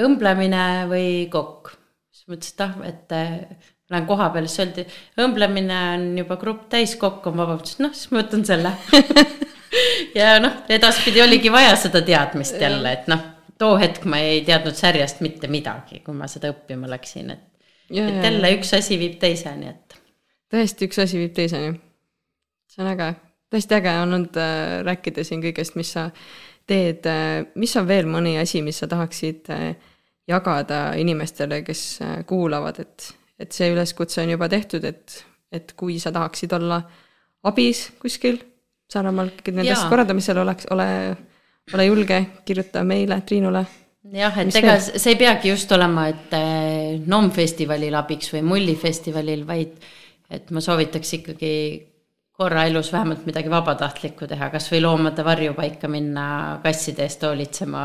[SPEAKER 2] õmblemine või kokk. siis mõtlesin, et ah, et lähen koha peale, siis öeldi, õmblemine on juba grupp täis, kokk on vaba, ütlesin noh, siis ma võtan selle ja noh, edaspidi oligi vaja seda teadmist jälle, et noh, too hetk ma ei teadnud särjest mitte midagi, kui ma seda õppima läksin, et ja, et jälle ja. üks asi viib teiseni, et.
[SPEAKER 1] tõesti, üks asi viib teiseni. see on äge, tõesti äge on olnud äh, rääkida siin kõigest, mis sa teed äh,, mis on veel mõni asi, mis sa tahaksid äh, jagada inimestele, kes äh, kuulavad, et, et see üleskutse on juba tehtud, et, et kui sa tahaksid olla abis kuskil Saaremaal nendest korraldamisel oleks, ole, ole julge, kirjuta meile, Triinule
[SPEAKER 2] jah, et Mis ega veel? see ei peagi just olema, et äh, NOM festivalil abiks või Mulli festivalil, vaid et ma soovitaks ikkagi korra elus vähemalt midagi vabatahtlikku teha, kasvõi loomade varjupaika minna kasside eest hoolitsema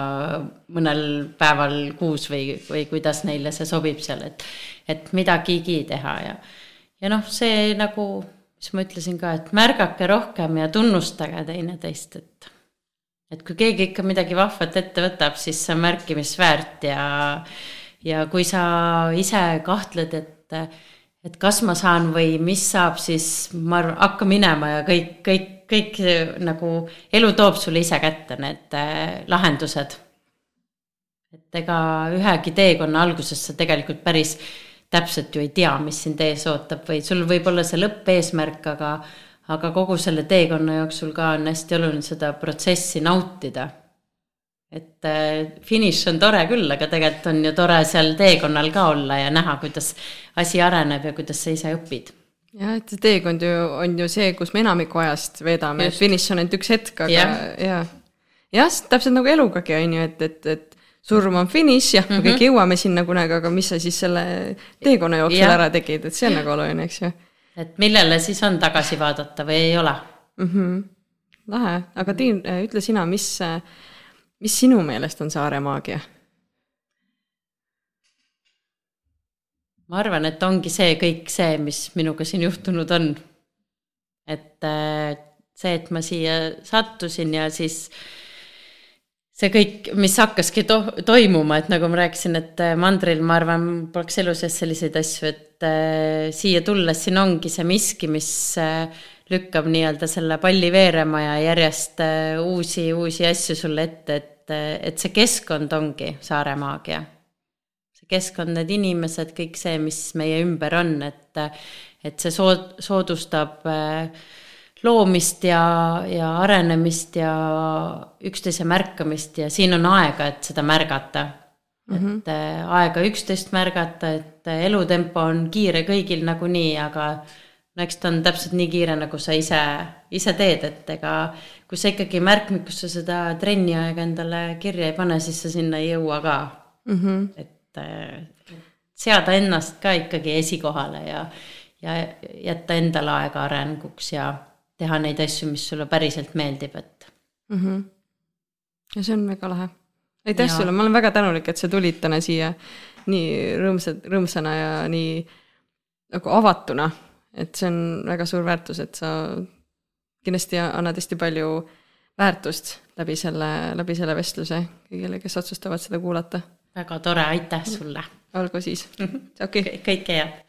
[SPEAKER 2] mõnel päeval kuus või, või kuidas neile see sobib seal, et, et midagigi teha ja, ja noh, see nagu, mis ma ütlesin ka, et märgake rohkem ja tunnustage teineteist, et et kui keegi ikka midagi vahvat ette võtab, siis see on märkimisväärt ja, ja kui sa ise kahtled, et, et kas ma saan või mis saab, siis ma arvan, hakka minema ja kõik, kõik, kõik nagu elu toob sulle ise kätte need äh, lahendused. et ega ühegi teekonna alguses sa tegelikult päris täpselt ju ei tea, mis sind ees ootab või sul võib olla see lõppeesmärk, aga aga kogu selle teekonna jooksul ka on hästi oluline seda protsessi nautida. Et äh, finiš on tore küll, aga tegelikult on ju tore seal teekonnal ka olla ja näha, kuidas asi areneb ja kuidas sa ise õpid
[SPEAKER 1] jah, et see teekond ju on ju see, kus me enamiku ajast veedame, et finiš on ainult üks hetk, aga ja, ja. jah, täpselt nagu elugagi on ju, et, et, et surm on finiš, jah mm, -hmm. me kõik jõuame sinna kunagi, aga mis sa siis selle teekonna jooksul ja. ära tegid, et see on nagu oluline, eks ju
[SPEAKER 2] et millele siis on tagasi vaadata või ei ole
[SPEAKER 1] mm? -hmm. lahe, aga Triin, äh, ütle sina, mis, äh, mis sinu meelest on saare maagia?
[SPEAKER 2] ma arvan, et ongi see kõik see, mis minuga siin juhtunud on. et äh, see, et ma siia sattusin ja siis see kõik, mis hakkaski to-, toimuma, et nagu ma rääkisin, et mandril, ma arvan, poleks elu sees selliseid asju, et äh, siia tulles siin ongi see miski, mis äh, lükkab nii-öelda selle palli veerema ja järjest äh, uusi, uusi asju sulle ette, et, et see keskkond ongi saare maagia. see keskkond, need inimesed, kõik see, mis meie ümber on, et, et see sood-, soodustab loomist ja, ja arenemist ja üksteise märkamist ja siin on aega, et seda märgata mm, -hmm. et äh, aega üksteist märgata, et äh, elutempo on kiire kõigil nagunii, aga no eks ta on täpselt nii kiire, nagu sa ise, ise teed, et ega kui sa ikkagi märkmikusse seda trenni aega endale kirja ei pane, siis sa sinna ei jõua ka mm. -hmm. et äh, seada ennast ka ikkagi esikohale ja, ja jätta endale aega arenguks ja teha neid asju, mis sulle päriselt meeldib, et mm.
[SPEAKER 1] -hmm. ja see on väga lahe aitäh sulle, ma olen väga tänulik, et sa tulid täna siia nii rõõmsad, rõõmsana ja nii nagu avatuna. Et see on väga suur väärtus, et sa kindlasti annad hästi palju väärtust läbi selle, läbi selle vestluse kõigile, kes otsustavad seda kuulata.
[SPEAKER 2] väga tore, aitäh sulle.
[SPEAKER 1] olgu siis, okei okay..
[SPEAKER 2] kõike head